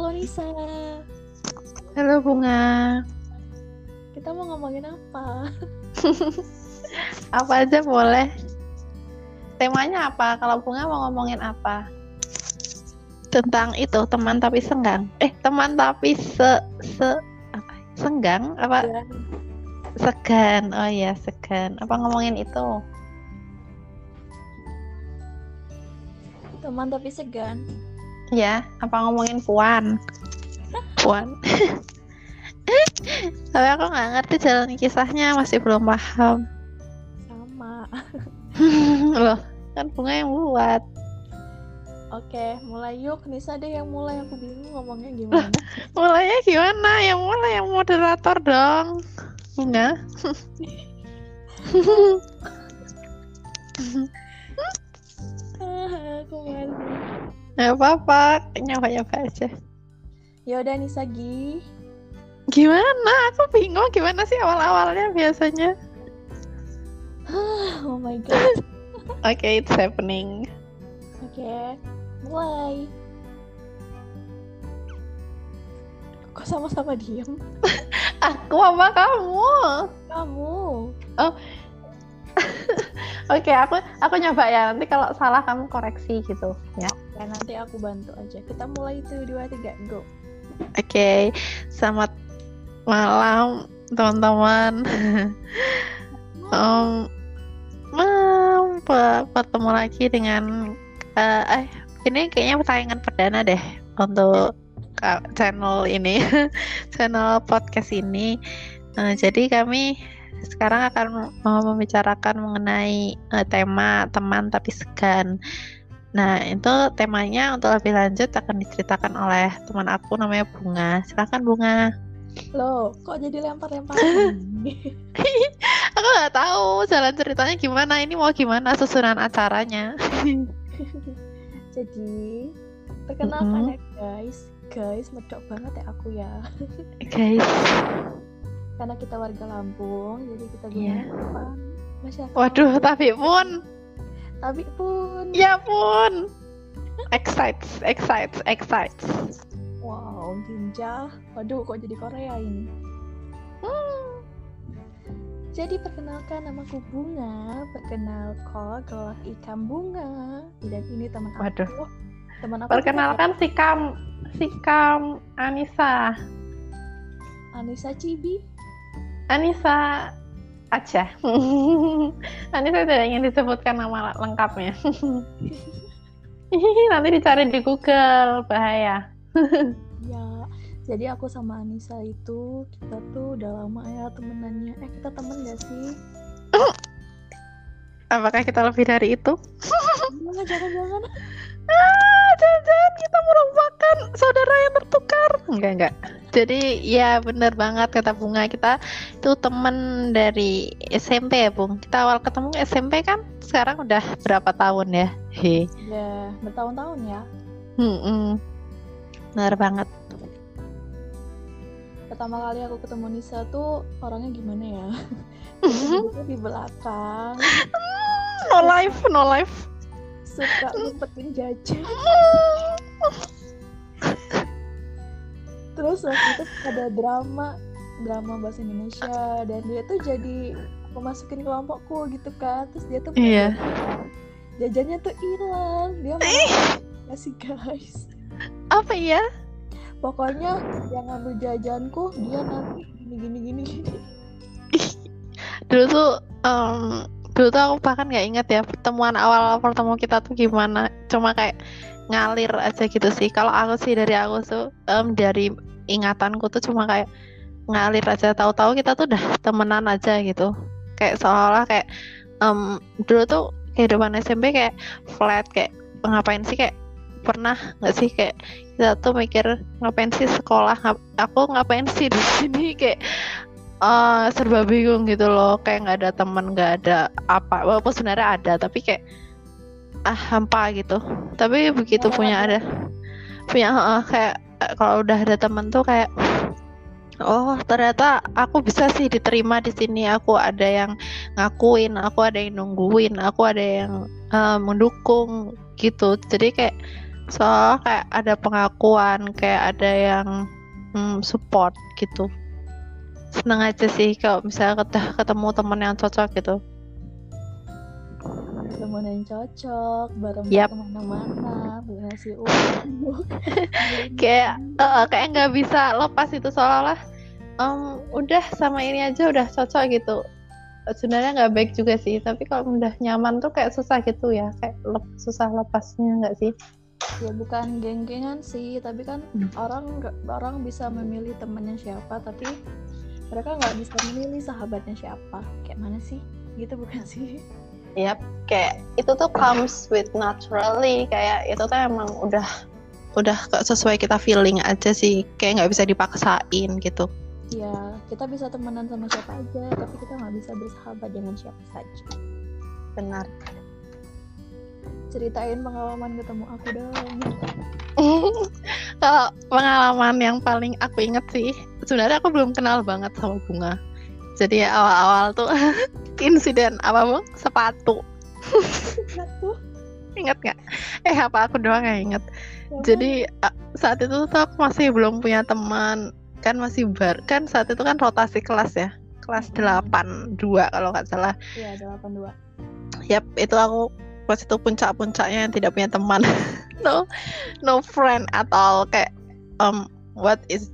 Halo Nisa. Halo Bunga. Kita mau ngomongin apa? apa aja boleh. Temanya apa? Kalau Bunga mau ngomongin apa? Tentang itu teman tapi senggang. Eh teman tapi se se apa? Senggang apa? Ya. Segan. Oh iya segan. Apa ngomongin itu? Teman tapi segan. Ya. Apa ngomongin puan? Puan. Tapi aku nggak ngerti jalan kisahnya, masih belum paham. Sama. Loh, kan bunga yang buat. Oke, mulai yuk. Nisa deh yang mulai. Aku bingung ngomongnya gimana. Mulainya gimana? Yang mulai yang moderator dong. Bunga. Ah, aku malu. Gak apa-apa, nyoba-nyoba aja. Ya udah Nisa Gi. Gimana? Aku bingung gimana sih awal-awalnya biasanya. Oh my god. Oke, it's happening. Oke, mulai. Kok sama-sama diem? Aku apa kamu? Kamu. Oke, aku aku nyoba ya. Nanti kalau salah kamu koreksi gitu ya. Ya nanti aku bantu aja. Kita mulai itu dua tiga go. Oke, selamat malam teman-teman. um, pe- bertemu lagi dengan eh, eh ini kayaknya persaingan perdana deh untuk channel ini, channel podcast ini. Eh, jadi kami sekarang akan mau membicarakan mengenai eh, tema teman tapi segan. Nah, itu temanya untuk lebih lanjut akan diceritakan oleh teman aku namanya Bunga. Silakan Bunga. Loh, kok jadi lempar-lempar? Aku nggak tahu jalan ceritanya gimana. Ini mau gimana susunan acaranya. jadi perkenalkan ya guys. Guys, medok banget ya aku ya. Guys, Karena kita warga Lampung, jadi kita Iya. gunakan apa? Masyarakat. waduh, tapi pun, Tapi pun. ya pun, excites, excites, excites. Wow, Jinja. Waduh, kok jadi Korea ini? Hmm. Jadi perkenalkan namaku Bunga, perkenalkan kelah ikan bunga. Dan ini teman aku. Waduh. Teman aku Perkenalkan si Kam, si Kam Anissa, Anissa Cibi. Anissa aja. Anissa tidak ingin disebutkan nama lengkapnya. Nanti dicari di Google, bahaya. Ya, jadi aku sama Anissa itu kita tuh udah lama ya temenannya. Eh kita temen gak sih? Apakah kita lebih dari itu? Jangan, jangan-jangan. Jangan-jangan kita merupakan saudara yang tertukar. Enggak, enggak. Jadi ya bener banget kata Bunga kita itu temen dari SMP ya Bung. Kita awal ketemu SMP kan sekarang udah berapa tahun ya? He. Ya, bertahun-tahun ya. Hmm, bener banget. Pertama kali aku ketemu Nisa tuh orangnya gimana ya? Di belakang, No life, no life. Suka ngumpetin jajan. Terus waktu itu ada drama, drama bahasa Indonesia dan dia tuh jadi memasukin kelompokku gitu kan. Terus dia tuh Iya. jajan. Jajannya tuh hilang. Dia mau kasih guys. Apa ya? Pokoknya yang ngambil jajanku dia nanti gini gini gini. Dulu tuh em, dulu tuh aku bahkan nggak ingat ya pertemuan awal pertemu kita tuh gimana. Cuma kayak ngalir aja gitu sih. Kalau aku sih dari aku tuh em, dari ingatanku tuh cuma kayak ngalir aja. Tahu-tahu kita tuh udah temenan aja gitu. Kayak seolah kayak em, dulu tuh kehidupan SMP kayak flat kayak ngapain sih kayak pernah nggak sih kayak kita tuh mikir ngapain sih sekolah ngap- aku ngapain sih di sini kayak eh, serba bingung gitu loh. Kayak nggak ada teman nggak ada apa. Walaupun sebenarnya ada tapi kayak ah hampa gitu. Tapi begitu Ya, punya ada punya heeh, kayak eh, kalau udah ada teman tuh kayak oh ternyata aku bisa sih diterima di sini. Aku ada yang ngakuin aku ada yang nungguin aku ada yang eh, mendukung gitu. Jadi kayak soalnya kayak ada pengakuan kayak ada yang hmm, support gitu seneng aja sih kalau misalnya ketemu, ketemu teman yang cocok gitu teman yang cocok bareng Yap. ke mana-mana ngasih uang kayak eh, kayak nggak bisa lepas itu seolah-olah em, udah sama ini aja udah cocok gitu sebenarnya nggak baik juga sih tapi kalau udah nyaman tuh kayak susah gitu ya kayak lep- susah lepasnya nggak sih ya bukan geng-gengan sih tapi kan Hmm. orang orang bisa memilih temennya siapa tapi mereka nggak bisa memilih sahabatnya siapa. Kayak mana sih? Gitu bukan sih? Yap, kayak itu tuh comes with naturally kayak itu tuh emang udah udah sesuai kita feeling aja sih. Kayak nggak bisa dipaksain gitu. Ya kita bisa temenan sama siapa aja tapi kita nggak bisa bersahabat dengan siapa saja. Benar ceritain pengalaman ketemu aku dong. Kalau pengalaman yang paling aku inget sih sebenarnya aku belum kenal banget sama bunga. Jadi awal-awal tuh insiden apa bang sepatu? Satu, inget nggak? Eh apa aku doang yang inget yang jadi saat itu tuh aku masih belum punya teman. Kan masih bar kan saat itu kan rotasi kelas ya. Kelas Mm-mm. 82 kalau nggak salah? Iya, 82 Yap, itu aku pas itu puncak-puncaknya yang tidak punya teman. no, no friend at all. Kayak um, what is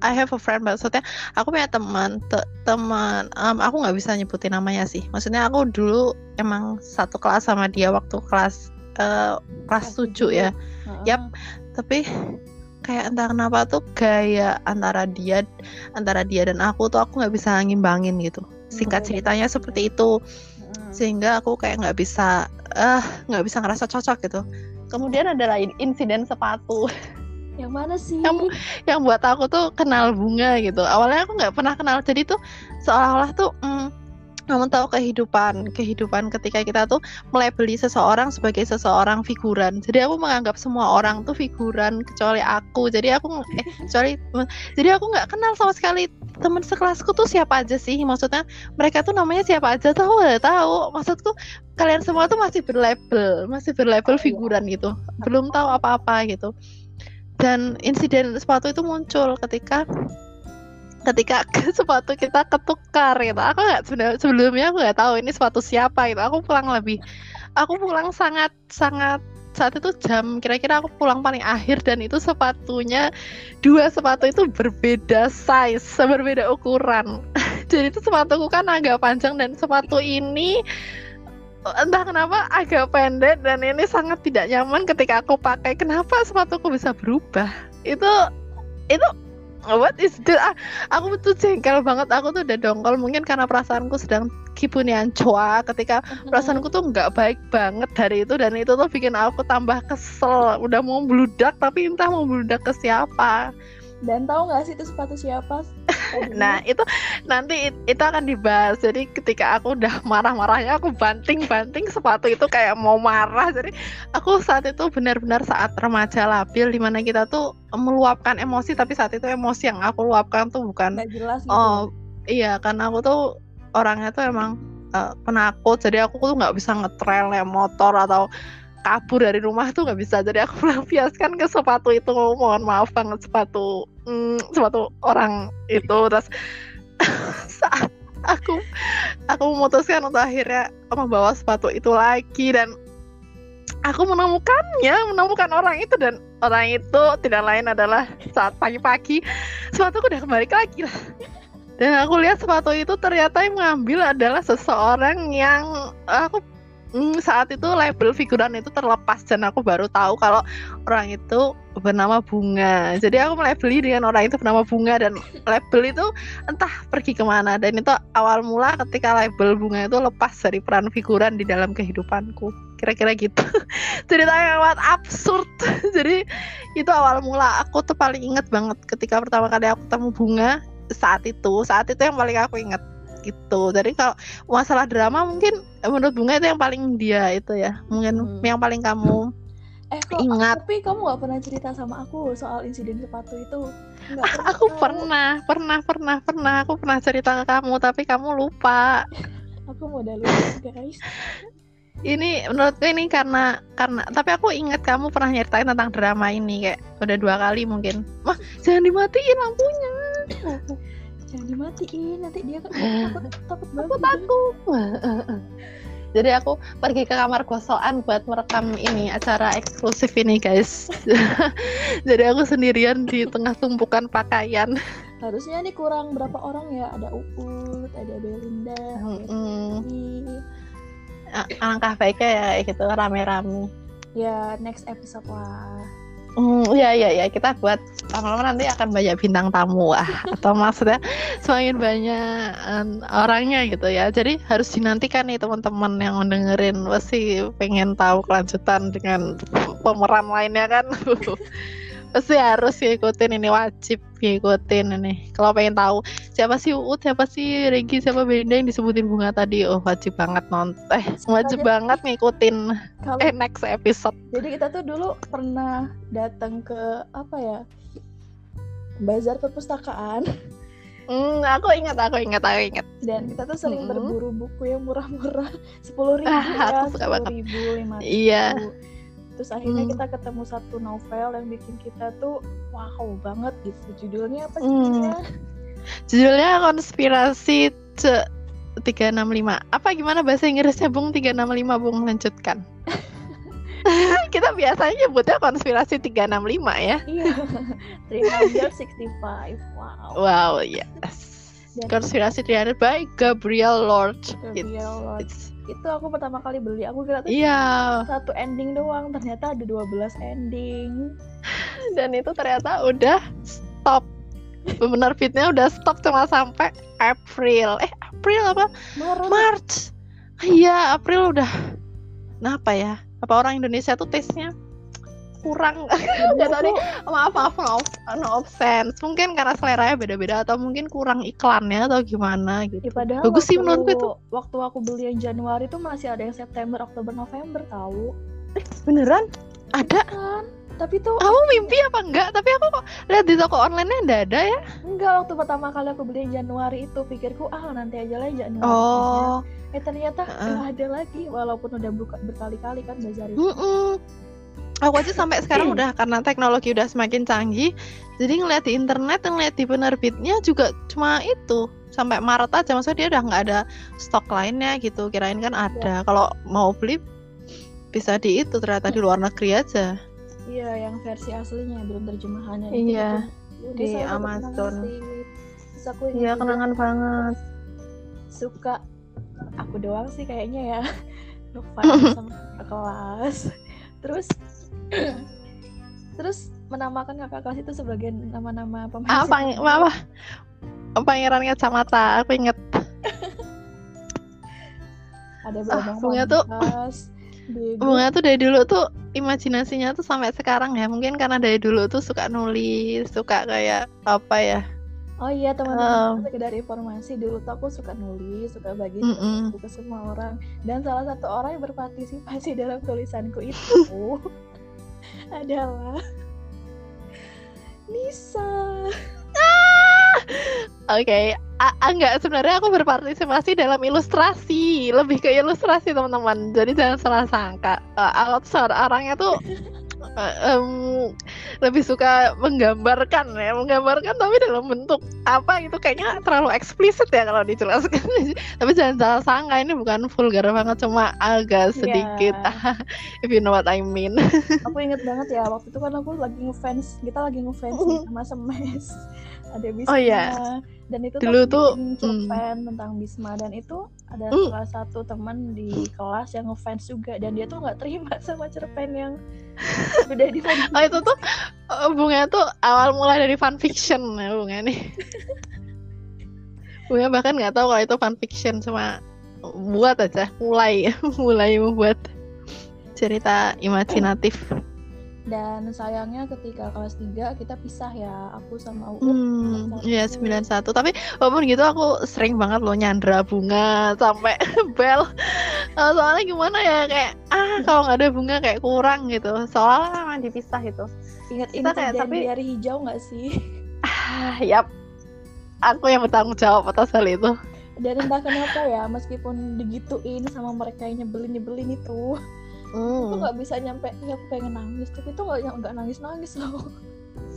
I have a friend maksudnya aku punya teman te- teman um, aku nggak bisa nyebutin namanya sih maksudnya aku dulu emang satu kelas sama dia waktu kelas eh, kelas Kelas 7 ya Heeh. Yap. tapi kayak entah kenapa tuh gaya antara dia antara dia dan aku tuh aku nggak bisa ngimbangin gitu singkat beda. ceritanya seperti itu sehingga aku kayak nggak bisa eh nggak bisa ngerasa cocok gitu. Kemudian ada lain insiden sepatu. Yang mana sih? Yang- yang buat aku tuh kenal bunga gitu. Awalnya aku nggak pernah kenal. Jadi tuh seolah-olah tuh mm, kamu tahu kehidupan kehidupan ketika kita tuh melebeli seseorang sebagai seseorang figuran. Jadi aku menganggap semua orang tuh figuran kecuali aku. Jadi aku eh kecuali jadi aku nggak kenal sama sekali teman sekelasku tuh siapa aja sih. Maksudnya mereka tuh namanya siapa aja tuh aku nggak tahu. Maksudku kalian semua tuh masih berlabel masih berlabel iya. figuran gitu. Belum tahu apa-apa gitu. Dan insiden sepatu itu muncul ketika ketika sepatu kita ketukar gitu. Aku nggak sebelumnya aku nggak tahu ini sepatu siapa gitu. Aku pulang lebih aku pulang sangat sangat saat itu jam kira-kira aku pulang paling akhir dan itu sepatunya dua sepatu itu berbeda size berbeda ukuran. Jadi itu sepatuku kan agak panjang dan sepatu ini entah kenapa agak pendek dan ini sangat tidak nyaman ketika aku pakai. Kenapa sepatuku bisa berubah? Itu itu what is that Ah, aku tuh jengkel banget. Aku tuh udah dongkol mungkin karena perasaanku sedang kibunian coa ketika perasaanku tuh nggak baik banget dari itu dan itu tuh bikin aku tambah kesel. Udah mau meludak tapi entah mau meludak ke siapa dan tahu nggak sih itu sepatu siapa? Nah itu nanti it- itu akan dibahas. Jadi ketika aku udah marah-marahnya aku banting-banting sepatu itu kayak mau marah. Jadi aku saat itu benar-benar saat remaja labil di mana kita tuh meluapkan emosi tapi saat itu emosi yang aku luapkan tuh bukan nggak jelas gitu. Oh iya karena aku tuh orangnya tuh emang eh, penakut. Jadi aku tuh nggak bisa ngetrail naik motor atau kabur dari rumah tuh nggak bisa. Jadi aku melampiaskan ke sepatu itu. Mohon maaf banget sepatu mm, sepatu orang itu. Terus saat aku aku memutuskan untuk akhirnya membawa sepatu itu lagi dan aku menemukannya menemukan orang itu dan orang itu tidak lain adalah saat pagi-pagi sepatuku udah kembali lagi lah. Dan aku lihat sepatu itu ternyata yang mengambil adalah seseorang yang aku mm, saat itu label figuran itu terlepas dan aku baru tahu kalau orang itu bernama Bunga. Jadi aku melabeli dengan orang itu bernama Bunga dan label itu entah pergi ke mana dan itu awal mula ketika label Bunga itu lepas dari peran figuran di dalam kehidupanku. Kira-kira gitu. Ceritanya yang sangat absurd. Jadi itu awal mula aku tuh paling inget banget ketika pertama kali aku ketemu Bunga saat itu. Saat itu yang paling aku inget gitu. Jadi kalau masalah drama mungkin menurut Bunga itu yang paling dia itu ya. Mungkin Hmm. yang paling kamu eh kok ingat. tapi kamu nggak pernah cerita sama aku soal insiden sepatu itu nggak pernah Aku tahu. pernah, pernah, pernah, pernah. Aku pernah cerita ke kamu, tapi kamu lupa. aku mau lupa guys ini menurutku ini karena karena tapi aku ingat kamu pernah nyeritain tentang drama ini kayak udah dua kali mungkin wah jangan dimatiin lampunya jangan dimatiin nanti dia takut takut aku banget takut jadi aku pergi ke kamar gosokan buat merekam ini acara eksklusif ini guys. Jadi aku sendirian di tengah tumpukan pakaian. Harusnya nih kurang berapa orang ya? Ada Uut ada Belinda alangkah baiknya ya gitu rame-rame. Ya next episode lah Hmm, ya ya ya kita buat lama-lama nanti akan banyak bintang tamu ah. Atau maksudnya semakin banyak em, orangnya gitu ya. Jadi harus dinantikan nih teman-teman yang mendengerin pasti pengen tahu kelanjutan dengan pemeran lainnya kan pasti harus ngikutin ini wajib ngikutin ini. Kalau pengen tahu siapa sih Uut siapa sih Regi siapa Belinda yang disebutin bunga tadi? Oh wajib banget nonton. Eh wajib banget ngikutin. Kalau eh next episode. Jadi kita tuh dulu pernah datang ke apa ya bazar perpustakaan. Hmm, aku ingat, aku ingat, aku ingat. dan kita tuh sering Mm-mm. berburu buku yang murah-murah. Sepuluh ribu Ah, ya sepuluh ribu lima Iya. Terus akhirnya Hmm. kita ketemu satu novel yang bikin kita tuh wow banget gitu judulnya apa Hmm. judulnya Judulnya konspirasi ce 365. Apa gimana bahasa Inggrisnya Bung 365 Bung lanjutkan. Kita biasanya nyebutnya konspirasi 365 ya. iya 365 wow Wow, yes. Dan- Konspirasi 300 by Gabriel Lord. Gabriel It's- Lord. it's- itu aku pertama kali beli aku kira tuh Iya, satu ending doang ternyata ada 12 ending dan itu ternyata udah stop. Penerbitnya udah stop cuma sampai April. Eh, April apa? Maret March. Iya, April udah. Kenapa ya? Apa orang Indonesia tuh taste-nya kurang? Nggak tahu deh. maaf, maaf, no, no offense. Mungkin karena seleranya beda-beda atau mungkin kurang iklannya atau gimana gitu. Ya, padahal Bagus sih menurutku itu. Waktu aku beli yang Januari tuh masih ada yang September, Oktober, November tahu. Beneran? Ada? Kan? Tapi tuh Kamu mimpi apa enggak? Tapi aku kok lihat di toko online-nya enggak ada ya. enggak waktu pertama kali aku beli yang Januari itu pikirku ah nanti aja lah Januari. Oh, Eh ternyata nggak ada lagi walaupun udah buka berkali-kali kan bazar itu. mm Aku aja sampai sekarang udah karena teknologi udah semakin canggih, jadi ngeliat di internet, ngeliat di penerbitnya juga cuma itu sampai Maret aja. Maksudnya dia udah nggak ada stok lainnya gitu. Kirain kan ada. Kalau mau beli bisa di itu ternyata di luar negeri aja. Iya, yang versi aslinya belum terjemahannya. Iya, di Amazon. Terus aku Iya kenangan banget. suka aku doang sih kayaknya ya ngefans sama kelas terus terus menamakan kakak kelas itu sebagai nama-nama pemain Ah, pang apa? Pangeran kacamata. Aku inget. ada Ah, bunga tuh- Diego. Bunga tuh dari dulu tuh imajinasinya tuh sampai sekarang ya. Mungkin karena dari dulu tuh suka nulis, suka kayak apa ya? oh iya teman-teman Um. sekedar informasi dulu tuh aku suka nulis suka bagi Mm-mm. buku ke semua orang dan salah satu orang yang berpartisipasi dalam tulisanku itu adalah Nisa Oke, A- a- enggak sebenarnya aku berpartisipasi dalam ilustrasi, lebih ke ilustrasi teman-teman. Jadi jangan salah sangka. Eh, Aku orangnya tuh em, lebih suka menggambarkan ya, menggambarkan tapi dalam bentuk apa gitu kayaknya terlalu eksplisit ya kalau dijelaskan. tapi jangan salah sangka ini bukan vulgar banget, cuma agak sedikit. If you know what I mean. aku inget banget ya waktu itu kan aku lagi ngefans kita lagi ngefans nih sama semes ada Bisma Oh, iya. dan itu Dulu tuh, cerpen tentang Bisma dan itu ada Hmm. salah satu teman di kelas yang ngefans juga dan dia tuh nggak terima sama cerpen yang udah di Oh itu tuh eh, bunga tuh awal mulai dari fanfiction ya bunga nih. bunga bahkan nggak tahu kalau itu fanfiction cuma buat aja mulai mulai membuat cerita imajinatif. Dan sayangnya ketika kelas 3 kita pisah ya aku sama Uut Hmm, iya 91. Tapi walaupun gitu aku sering banget loh nyandra bunga sampai bel. Eh, soalnya gimana ya kayak ah kalau nggak ada bunga kayak kurang gitu. Soalnya memang dipisah gitu. ingat Kita kayak, tapi- hari hijau nggak sih Ah, yap. Aku yang bertanggung jawab atas hal itu. dan entah kenapa ya meskipun digituin sama mereka yang nyebelin nyebelin itu Hmm. aku nggak bisa nyampe ya aku pengen nangis tapi itu nggak nggak nangis nangis loh.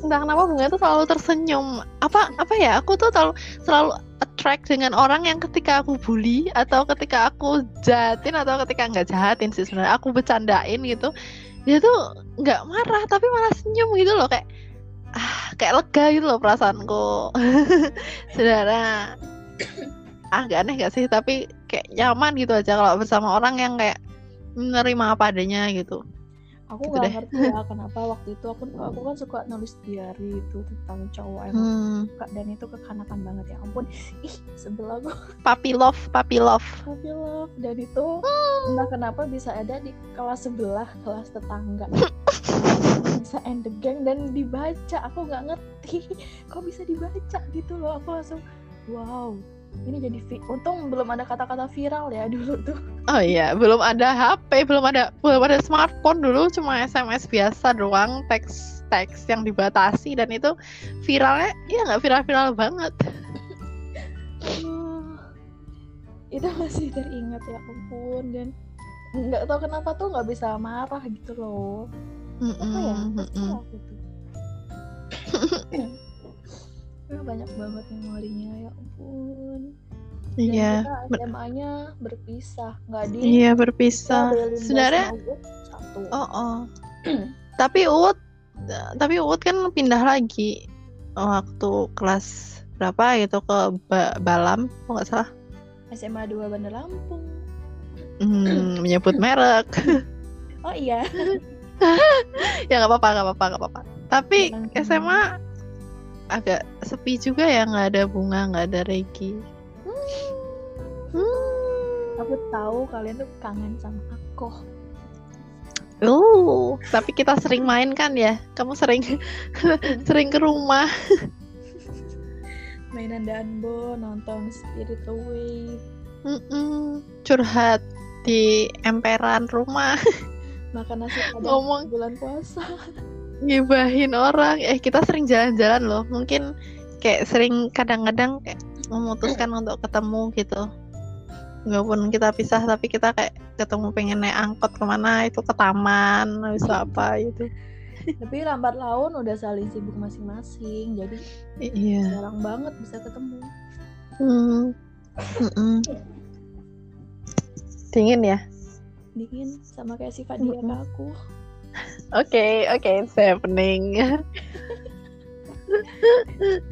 Entah kenapa bunga tuh selalu tersenyum? Apa apa ya? Aku tuh selalu selalu attract dengan orang yang ketika aku bully atau ketika aku jahatin atau ketika nggak jahatin sih sebenarnya. Aku bercandain gitu dia tuh nggak marah tapi malah senyum gitu loh. Kayak ah kayak lega gitu loh perasaanku. Saudara. Agak aneh gak sih? Tapi kayak nyaman gitu aja kalau bersama orang yang kayak menerima apa adanya gitu. Aku Gitu nggak deh. ngerti ya kenapa waktu itu aku aku kan suka nulis diary itu tentang cowok emang hmm, suka dan itu kekanakan banget ya ampun. Ih sebelah aku. Puppy love puppy love. Puppy love. Dan itu entah kenapa bisa ada di kelas sebelah kelas tetangga. Bisa end the gang dan dibaca. Aku nggak ngerti. Kok bisa dibaca gitu loh? Aku langsung wow ini jadi vi- untung belum ada kata-kata viral ya dulu tuh. Oh iya, belum ada HP, belum ada belum ada smartphone dulu, cuma SMS biasa doang, teks teks yang dibatasi dan itu viralnya ya nggak viral-viral banget. Aduh, itu masih teringat ya ampun dan nggak tahu kenapa tuh nggak bisa marah gitu loh. Apa ya tuh Ya, banyak banget memorinya ya ampun Iya, ber- SMA-nya berpisah nggak di iya berpisah. Kita Belinda Sebenarnya, satu oh, oh. tapi Uut, tapi Uut kan pindah lagi waktu kelas berapa gitu ke Ba- Balam, kok nggak salah. SMA 2 Bandar Lampung Hmm, menyebut merek. oh iya ya nggak apa-apa, nggak apa-apa, nggak apa-apa. Tapi SMA agak sepi juga ya, nggak ada bunga, nggak ada Regi. Hmm. aku tahu kalian tuh kangen sama aku Uh, tapi kita sering main kan ya? Kamu sering sering ke rumah. mainan danbo nonton Spirit Away Mm-mm. Curhat di emperan rumah, makan nasi padang Ngomong. bulan puasa ngibahin orang. Eh, kita sering jalan-jalan loh. Mungkin kayak sering kadang-kadang kayak memutuskan untuk ketemu gitu. Walaupun kita pisah, tapi kita kayak ketemu pengen naik angkot ke mana itu ke taman, habis itu apa gitu. tapi lambat laun udah saling sibuk masing-masing jadi Iya. jarang banget bisa ketemu Hmm. Mm-mm. Dingin ya? dingin sama kayak sifat dia ke Mm-mm. aku Oke, oke, it's happening.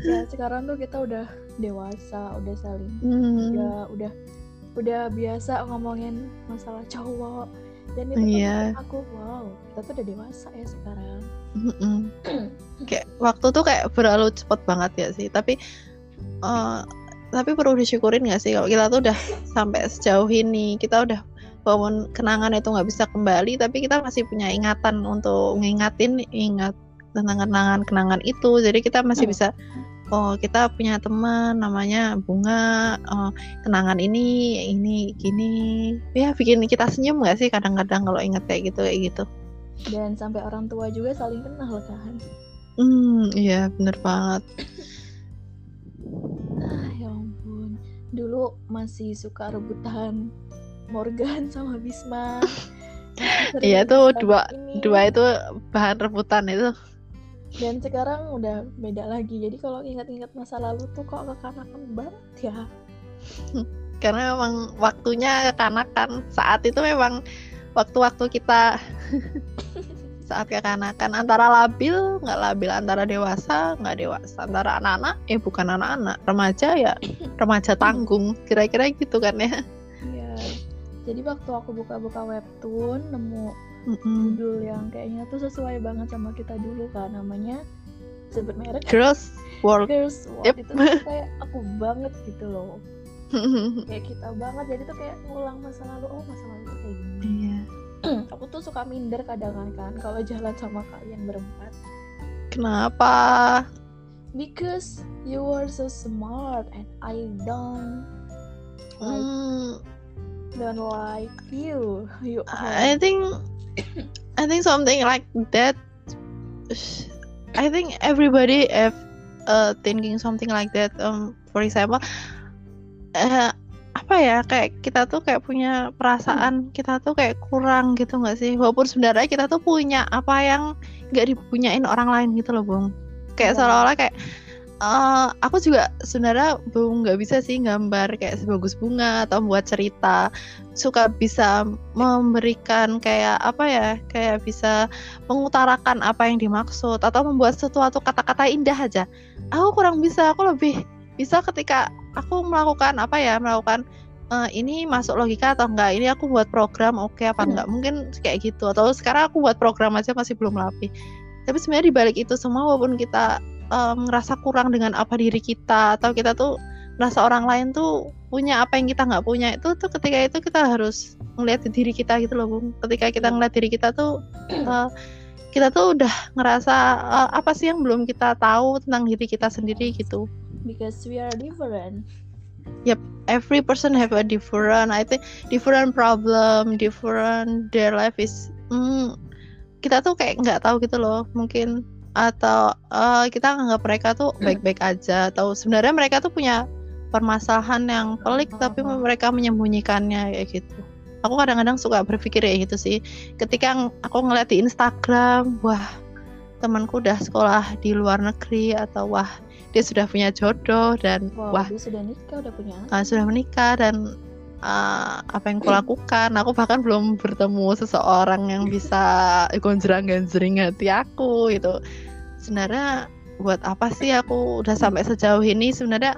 ya sekarang tuh kita udah dewasa udah saling Hmm. udah udah udah biasa ngomongin masalah cowok dan itu tuh Iya. aku wow kita tuh udah dewasa ya sekarang Mm-mm. kayak waktu tuh kayak berlalu cepet banget ya sih. Tapi eh, tapi perlu disyukurin gak sih kalau kita tuh udah sampai sejauh ini. Kita udah walaupun kenangan itu nggak bisa kembali, tapi kita masih punya ingatan untuk ngingatin ingat tentang kenangan-kenangan itu. Jadi kita masih Hmm. bisa oh kita punya teman namanya bunga oh, kenangan ini ini gini. Ya bikin kita senyum gak sih kadang-kadang kalau inget kayak gitu kayak gitu. Dan sampai orang tua juga saling kenal kan? Hmm iya bener banget. Ah ya ampun. Dulu masih suka rebutan Morgan sama Bisma. Iya, tuh rebutan dua- ini. dua itu bahan rebutan itu. Dan sekarang udah beda lagi. Jadi kalau ingat-ingat masa lalu tuh kok kekanakan banget ya. Karena memang waktunya kekanakan. Saat itu memang waktu-waktu kita saat kekanakan. Antara labil nggak labil antara dewasa nggak dewasa antara anak-anak. Eh bukan anak-anak remaja ya. Remaja tanggung. Kira-kira gitu kan ya. Jadi waktu aku buka-buka webtoon nemu Mm-mm. judul yang kayaknya tuh sesuai banget sama kita dulu kan namanya sebut merek. Girls World. Girls World. Yep. itu tuh kayak aku banget gitu loh. Kayak kita banget. Jadi tuh kayak ngulang masa lalu. Oh masa lalu tuh kayak gini. Iya. Aku tuh suka minder kadang kan kalau jalan sama kalian berempat. Kenapa? Because you are so smart and I don't like, Hmm, don't like you you I think I think something like that. I think everybody have uh, thinking something like that. Um, for example, uh, apa ya kayak kita tuh kayak punya perasaan kita tuh kayak kurang gitu nggak sih walaupun sebenarnya kita tuh punya apa yang nggak dipunyain orang lain gitu loh bung kayak Iya. seolah-olah kayak eh, aku juga sebenarnya belum nggak bisa sih gambar kayak sebagus bunga atau buat cerita. Suka bisa memberikan kayak apa ya kayak bisa mengutarakan apa yang dimaksud atau membuat sesuatu kata-kata indah aja. Aku kurang bisa aku lebih bisa ketika aku melakukan apa ya melakukan eh, ini masuk logika atau enggak ini aku buat program oke apa enggak mungkin kayak gitu. Atau sekarang aku buat program aja masih belum rapi. Tapi sebenarnya dibalik itu semua walaupun kita eh, ngerasa kurang dengan apa diri kita atau kita tuh merasa orang lain tuh punya apa yang kita nggak punya itu tuh ketika itu kita harus ngeliat diri kita gitu loh bung. Ketika kita ngeliat diri kita tuh eh, kita tuh udah ngerasa eh, apa sih yang belum kita tahu tentang diri kita sendiri gitu. Because we are different. Every person have a different I think different problem different their life is hmm, kita tuh kayak nggak tahu gitu loh mungkin atau eh, kita nganggap mereka tuh baik-baik aja atau sebenarnya mereka tuh punya permasalahan yang pelik tapi Mhm. mereka menyembunyikannya kayak gitu. Aku kadang-kadang suka berpikir kayak gitu sih. Ketika aku ngeliat di Instagram wah temanku udah sekolah di luar negeri atau wah dia sudah punya jodoh dan wow wah dia sudah nikah udah punya uh, sudah menikah dan uh, apa yang kulakukan? Aku bahkan belum bertemu seseorang yang bisa gonjreng ganjring hati aku gitu. Sebenarnya buat apa sih aku udah sampai sejauh ini? Sebenarnya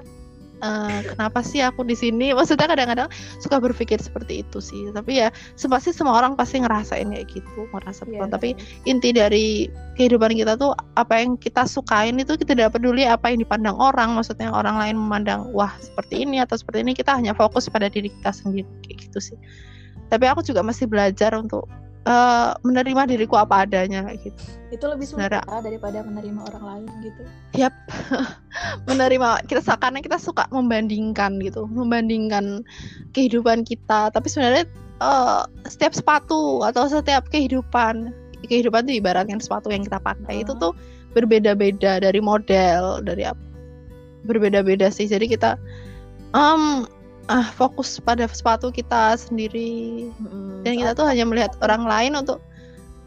uh, kenapa sih aku di sini? Maksudnya kadang-kadang suka berpikir seperti itu sih. Tapi ya pasti semua orang pasti ngerasain kayak gitu ngerasa Iya, tapi inti dari kehidupan kita tuh apa yang kita sukain itu kita tidak peduli apa yang dipandang orang. Maksudnya orang lain memandang wah seperti ini atau seperti ini kita hanya fokus pada diri kita sendiri kayak gitu sih. Tapi aku juga masih belajar untuk eh, menerima diriku apa adanya kayak gitu itu lebih sulit daripada menerima orang lain gitu Yap, menerima kita karena kita suka membandingkan gitu, membandingkan kehidupan kita. Tapi sebenarnya eh, setiap sepatu atau setiap kehidupan, kehidupan itu ibaratkan sepatu yang kita pakai itu Ah. tuh berbeda-beda dari model, dari apa? Berbeda-beda sih. Jadi kita em, ah fokus pada sepatu kita sendiri Mm-mm. dan kita tuh hanya melihat orang lain untuk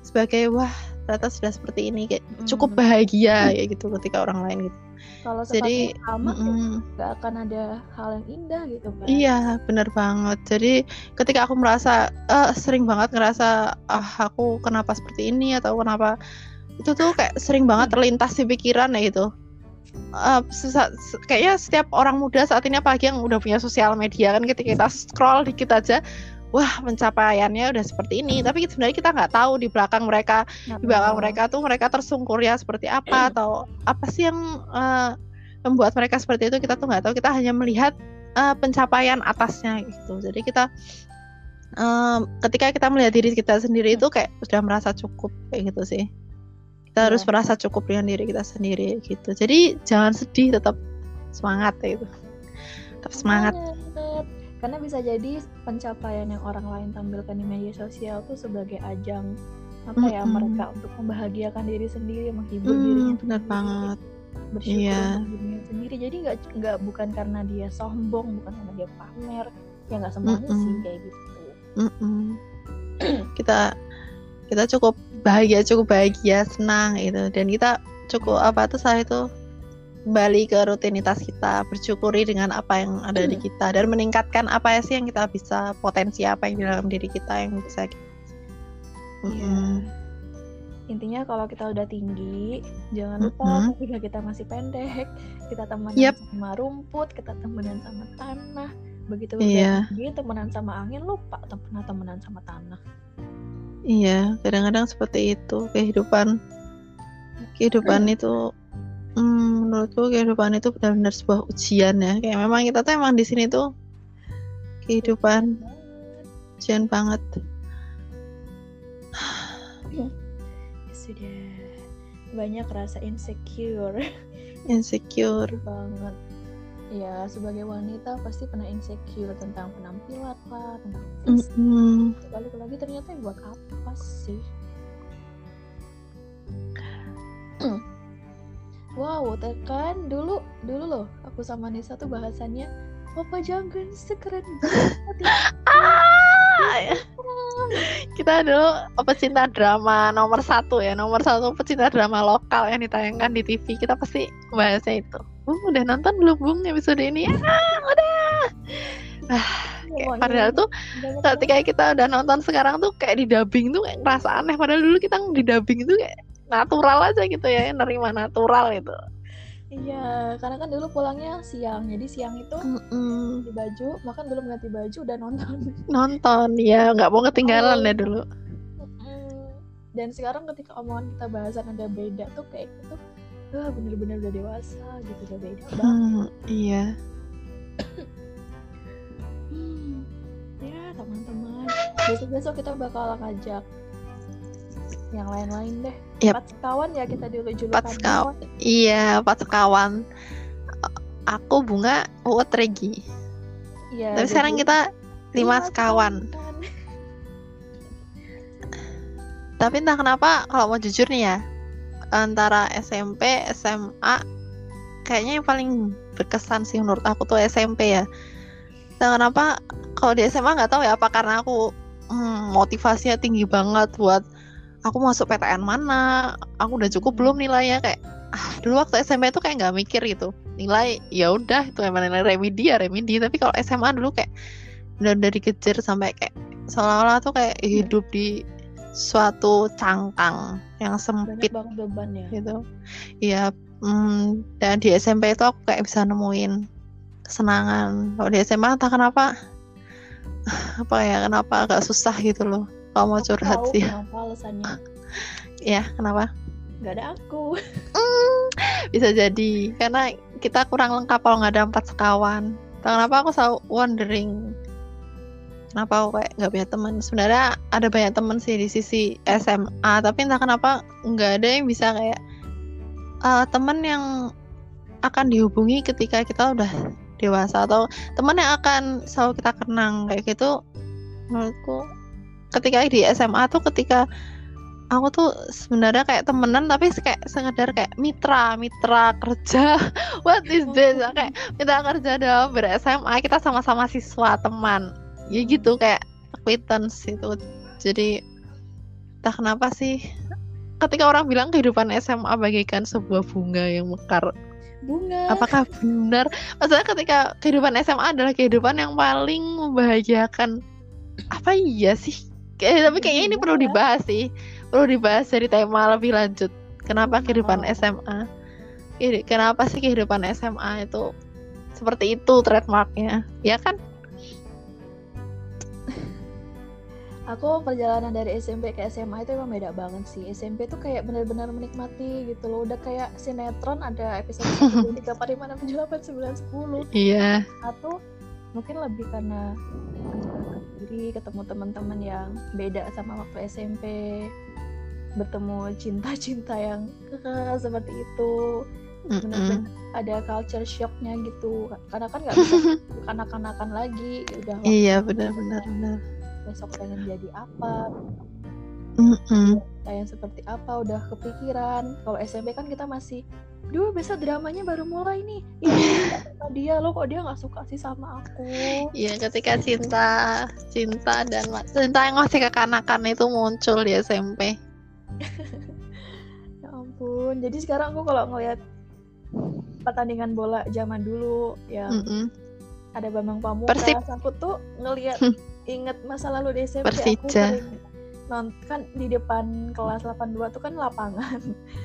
sebagai wah ternyata sudah seperti ini kayak cukup Mm. bahagia ya gitu ketika orang lain gitu. kalau jadi, sama ya nggak akan ada hal yang indah gitu kan Iya, bener banget. Jadi ketika aku merasa eh, sering banget ngerasa ah aku kenapa seperti ini atau kenapa itu tuh kayak sering banget terlintas di pikiran ya gitu. Se- kayaknya setiap orang muda saat ini apalagi yang udah punya sosial media kan ketika kita scroll dikit aja wah pencapaiannya udah seperti ini. Tapi sebenarnya kita nggak tahu di belakang mereka Nah, di belakang benar. mereka tuh mereka tersungkur ya seperti apa atau apa sih yang eh, membuat mereka seperti itu kita tuh nggak tahu. Kita hanya melihat eh, pencapaian atasnya gitu. Jadi kita em, ketika kita melihat diri kita sendiri itu kayak sudah merasa cukup kayak gitu sih kita harus Iya. merasa cukup dengan diri kita sendiri gitu jadi jangan sedih tetap semangat ya itu tetap semangat karena bisa jadi pencapaian yang orang lain tampilkan di media sosial tuh sebagai ajang apa ya Mm-mm. mereka untuk membahagiakan diri sendiri menghibur Hmm, dirinya benar banget bersyukur Iya. untuk dirinya sendiri jadi nggak nggak bukan karena dia sombong bukan karena dia pamer ya nggak semuanya sih Mm-mm. kayak gitu Mm-mm. kita kita cukup bahagia cukup bahagia senang gitu dan kita cukup apa tuh saya itu kembali ke rutinitas kita bersyukuri dengan apa yang ada di kita dan meningkatkan apa sih yang kita bisa potensi apa yang di dalam diri kita yang bisa kita. Mm-mm. intinya kalau kita udah tinggi jangan lupa ketika kita masih pendek kita temenan Yep. sama rumput kita temenan sama tanah begitu Iya. udah tinggi temenan sama angin lupa pernah temenan sama tanah iya kadang-kadang seperti itu kehidupan. Kehidupan itu hmm, menurutku kehidupan itu benar-benar sebuah ujian ya. Kayak memang kita tuh emang di sini tuh kehidupan ujian banget. Ya sudah banyak rasa insecure. Insecure. Banget ya sebagai wanita pasti pernah insecure tentang penampilan lah tentang fisik Mm-mm. balik lagi ternyata ya buat apa sih wow tekan dulu dulu loh aku sama Nisa tuh bahasannya Opa jangan sekeren banget ya. Ah, kita dulu pecinta drama nomor satu ya. Nomor satu pecinta drama lokal yang ditayangkan di TV kita pasti bahasnya itu. Bung udah nonton belum Bung episode ini? Ah udah. Ah, kayak, padahal tuh ketika kita udah nonton sekarang tuh kayak di dubbing tuh kayak ngerasa aneh. Padahal dulu kita di dubbing itu kayak natural aja gitu ya nerima natural itu Iya, karena kan dulu pulangnya siang, jadi siang itu Mm-mm. ganti baju, makan belum ganti baju udah nonton. nonton ya nggak mau ketinggalan Oh. ya dulu Mm. Dan sekarang ketika omongan kita bahasan ada beda tuh kayak gitu, wah bener-bener udah dewasa gitu udah beda banget. Hmm, iya Hmm. Ya teman-teman, besok-besok kita bakal ngajak yang lain-lain deh. Yap. Empat sekawan ya kita dulu julukan. Empat sekawan. Iya, pas sekawan. Aku bunga, Uut Regi. Iya. Tapi sekarang kita lima lima sekawan. Tapi entah kenapa kalau mau jujur nih ya, antara SMP, SMA, kayaknya yang paling berkesan sih menurut aku tuh SMP ya. Entah kenapa kalau di SMA nggak tahu ya apa karena aku hmm, motivasinya tinggi banget buat aku masuk PTN mana, aku udah cukup belum nilainya? Kayak ah, dulu waktu SMP tuh kayak nggak mikir gitu. Nilai ya udah itu emang nilai remedi ya remedi. Tapi kalau SMA dulu kayak udah dari kecil sampai kayak seolah-olah tuh kayak hidup di suatu cangkang yang sempit banget beban ya. gitu. Iya mm, dan di SMP itu aku kayak bisa nemuin kesenangan. Kalau di SMA entah kenapa apa ya kenapa agak susah gitu loh kalau mau Aku curhat tahu sih? kenapa alasannya. ya kenapa? Gak ada aku. bisa jadi. Karena kita kurang lengkap kalau nggak ada empat sekawan. Kenapa aku selalu wondering? Kenapa aku kayak nggak punya teman? Sebenarnya ada banyak teman sih di sisi SMA tapi entah kenapa nggak ada yang bisa kayak eh, teman yang akan dihubungi ketika kita udah dewasa atau teman yang akan selalu kita kenang. Kayak gitu menurutku ketika di SMA tuh ketika aku tuh sebenarnya kayak temenan tapi kayak sekedar kayak mitra mitra kerja. What is this? Kayak mitra kerja dalam ber SMA kita sama-sama siswa teman. Ya gitu kayak acquaintance itu. Jadi entah kenapa sih ketika orang bilang kehidupan SMA bagaikan sebuah bunga yang mekar. Bunga. apakah benar? Maksudnya ketika kehidupan SMA adalah kehidupan yang paling membahagiakan. Apa iya sih Kayak- tapi kayaknya ini perlu Iya. dibahas sih perlu dibahas dari tema lebih lanjut kenapa kehidupan SMA ini kenapa sih kehidupan SMA itu seperti itu trademarknya ya kan Aku perjalanan dari SMP ke SMA itu emang beda banget sih. SMP tuh kayak benar-benar menikmati gitu loh. Udah kayak sinetron ada episode 1, 2, 3, 4, 5, 6, 7, 8, 9, 10. iya Atau mungkin lebih karena diri ketemu teman-teman yang beda sama waktu SMP bertemu cinta-cinta yang seperti itu. Benar-benar ada culture shocknya gitu. Karena kan nggak bisa kanak-kanakan lagi udah iya benar-benar benar. besok pengen jadi apa Yang seperti apa udah kepikiran? Kalau SMP kan kita masih duh besok dramanya baru mulai nih. Suka dia lo kok dia nggak suka sih sama aku? Iya ketika cinta cinta dan cinta yang masih kekanakan itu muncul di SMP ya ampun jadi sekarang aku kalau ngelihat pertandingan bola zaman dulu yang Mm-mm. ada Bambang Pamungkas aku tuh ngelihat inget masa lalu di SMP aku Persija. sering nonton kan di depan kelas 82 tuh kan lapangan.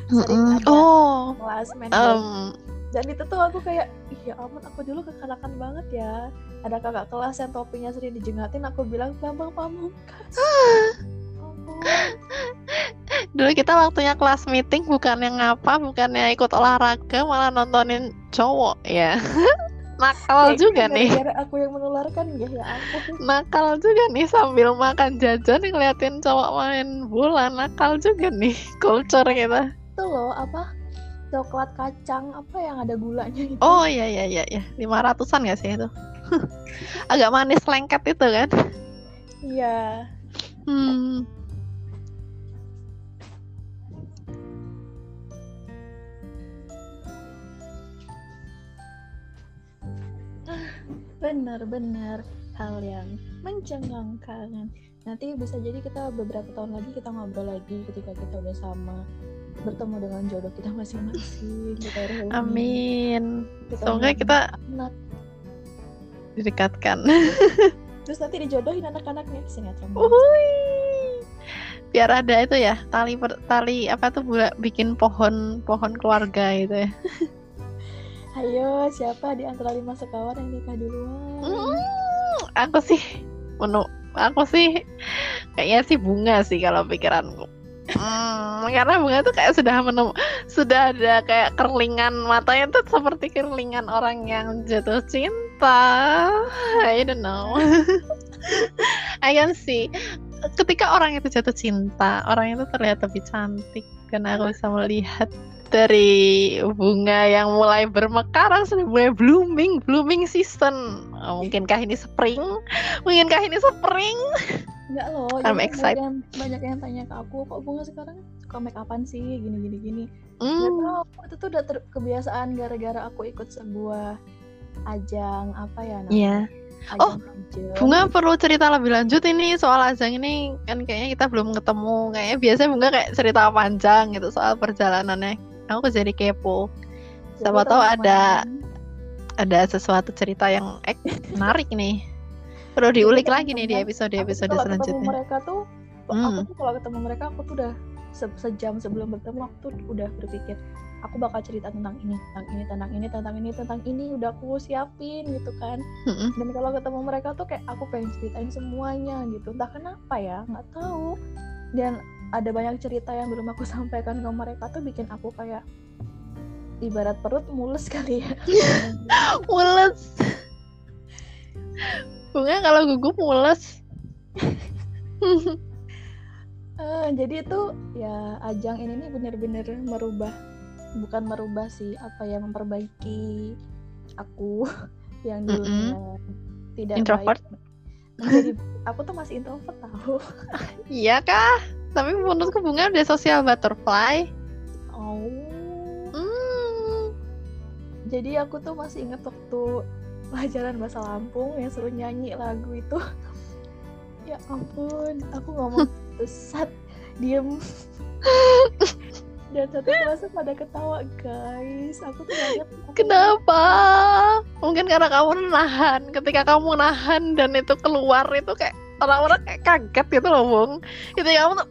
Sering ada oh. kelas main em, dan itu tuh aku kayak iya ampun aku dulu kekanakan banget ya. Ada kakak kelas yang topinya sering dijengatin aku bilang Bambang Pamungkas. Ampun dulu kita waktunya kelas meeting bukannya ngapa bukannya ikut olahraga malah nontonin cowok ya nakal juga nih. gara-gara aku yang menularkan? Ya ya ampun. Nakal juga nih sambil makan jajan ngeliatin cowok main bola. Nakal juga nih culture kita. Itu loh apa? Coklat kacang apa yang ada gulanya itu oh iya iya iya iya. lima ratusan gak sih itu? Agak manis lengket itu kan? Iya. Hmm benar-benar hal yang mencengangkan nanti bisa jadi kita beberapa tahun lagi kita ngobrol lagi ketika kita udah sama bertemu dengan jodoh kita masing-masing kita reuni. Amin. Kita Semoga kita anak didekatkan. terus nanti dijodohin anak-anaknya Uhuy. Biar ada itu ya tali per- tali apa tuh buat bikin pohon pohon keluarga gitu ya. ayo siapa di antara lima sekawan yang nikah duluan Hmm, aku sih menu aku sih kayaknya sih bunga sih kalau pikiranku. Hmm, karena bunga tuh kayak sudah menem sudah ada kayak kerlingan matanya tuh seperti kerlingan orang yang jatuh cinta. I don't know. I can see ketika orang itu jatuh cinta, orang itu terlihat lebih cantik karena aku bisa melihat dari bunga yang mulai bermekar sudah mulai blooming, blooming season. Oh, mungkinkah ini spring? Mungkinkah ini spring? Enggak loh, I'm excited. banyak yang, banyak yang tanya ke aku, kok bunga sekarang suka make upan sih, gini gini gini. Hmm, tau, itu tuh udah ter- kebiasaan gara-gara aku ikut sebuah ajang apa ya namanya? Iya. Ajang Oh. Bunga perlu cerita lebih lanjut ini soal ajang ini kan kayaknya kita belum ketemu. Kayaknya biasanya Bunga kayak cerita panjang gitu soal perjalanannya. Aku jadi kepo. Siapa tahu ada ada sesuatu cerita yang eh, menarik nih. Perlu diulik lagi nih di teman-teman, episode aku selanjutnya. mereka tuh aku Hmm. tuh kalau ketemu mereka aku tuh udah se- sejam sebelum bertemu aku tuh udah berpikir aku bakal cerita tentang ini tentang ini tentang ini tentang ini tentang ini udah aku siapin gitu kan. Dan kalau ketemu mereka tuh kayak aku pengen ceritain semuanya gitu. Entah kenapa ya nggak tahu. Dan ada banyak cerita yang belum aku sampaikan ke mereka tuh bikin aku kayak ibarat perut mules kali ya. Mules. Bunga kalau gugup mules. Eh, jadi itu ya ajang ini nih bener-bener merubah bukan merubah sih apa ya memperbaiki aku yang dulunya tidak Introvert? baik menjadi aku tuh masih introvert tahu Iya kah? Tapi menurutku Bunga udah social butterfly. oh Hmm. jadi aku tuh masih inget waktu pelajaran bahasa Lampung yang suruh nyanyi lagu itu ya ampun aku ngomong sesat diem dan satu kelasnya pada ketawa guys aku tuh banyak Kenapa? Mungkin karena kamu nahan. Ketika kamu nahan dan itu keluar itu kayak orang-orang kayak kaget gitu loh, Bung. Itu kamu tuh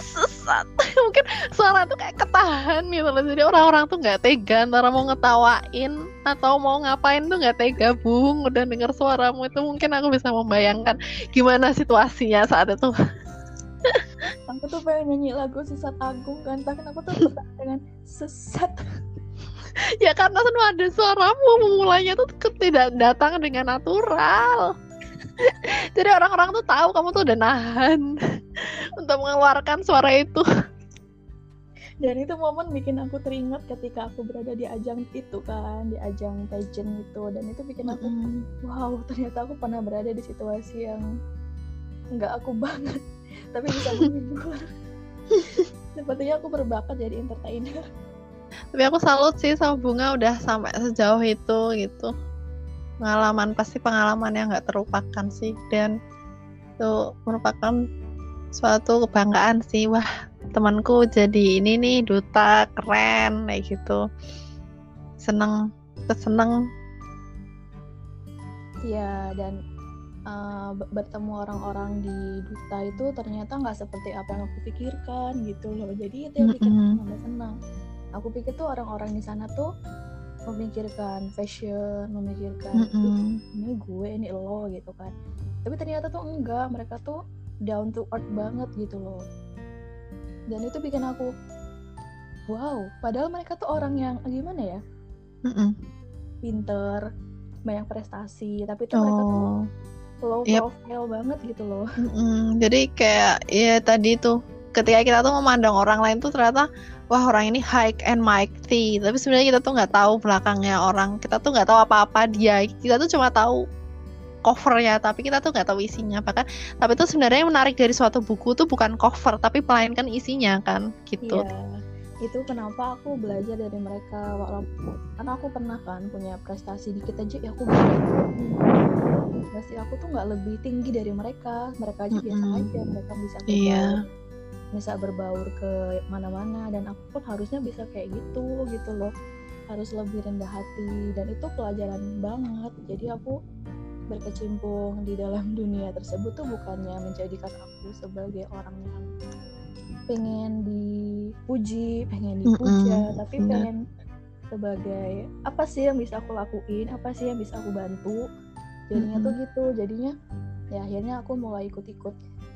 sesat. Mungkin suara tuh kayak ketahan gitu loh. Jadi orang-orang tuh nggak tega antara mau ngetawain atau mau ngapain tuh nggak tega, Bung. Udah dengar suaramu itu mungkin aku bisa membayangkan gimana situasinya saat itu. aku tuh pengen nyanyi lagu sesat agung kan tapi kenapa tuh dengan sesat. Ya karena semua ada suaramu memulainya tuh tidak datang dengan natural. Jadi orang-orang tuh tahu kamu tuh udah nahan untuk mengeluarkan suara itu. Dan itu momen bikin aku teringat ketika aku berada di ajang itu kan di ajang pageant itu. Dan itu bikin aku wow ternyata aku pernah berada di situasi yang nggak aku banget tapi bisa menghibur. Sepertinya aku berbakat jadi entertainer. Tapi aku salut sih sama bunga udah sampai sejauh itu gitu. Pengalaman pasti pengalaman yang nggak terlupakan sih. Dan itu merupakan suatu kebanggaan sih. Wah temanku jadi ini nih duta keren kayak gitu. Seneng keseneng. Ya dan uh, be- bertemu orang-orang di duta itu ternyata nggak seperti apa yang aku pikirkan gitu loh. Jadi itu yang bikin aku Mm-mm. tambah senang. Aku pikir tuh orang-orang di sana tuh memikirkan fashion memikirkan Mm-mm. "Ih, ini gue ini lo gitu kan. Tapi ternyata tuh enggak. Mereka tuh down to earth banget gitu loh. Dan itu bikin aku wow. Padahal mereka tuh orang yang gimana ya? Mm-mm. pinter banyak prestasi. Tapi tuh mereka tuh Oh, low Yep. profile banget gitu loh. Mm-mm. jadi kayak ya tadi tuh ketika kita tuh memandang orang lain tuh ternyata wah orang ini high and mighty. Tapi sebenarnya kita tuh nggak tahu belakangnya orang kita tuh nggak tahu apa-apa dia. Kita tuh cuma tahu covernya tapi kita tuh nggak tahu isinya. Bahkan tapi itu sebenarnya yang menarik dari suatu buku tuh bukan cover tapi melainkan isinya kan gitu. Iya itu kenapa aku belajar dari mereka walaupun karena aku pernah kan punya prestasi dikit aja ya aku prestasi aku tuh nggak lebih tinggi dari mereka mereka aja biasa Mm-mm. aja mereka bisa berbaur Iya. bisa berbaur ke mana-mana dan aku pun harusnya bisa kayak gitu gitu loh harus lebih rendah hati dan itu pelajaran banget jadi aku berkecimpung di dalam dunia tersebut tuh bukannya menjadikan aku sebagai orang yang pengen dipuji pengen dipuja Mm-mm, tapi benar. pengen sebagai apa sih yang bisa aku lakuin apa sih yang bisa aku bantu jadinya tuh gitu jadinya ya akhirnya aku mulai ikut-ikut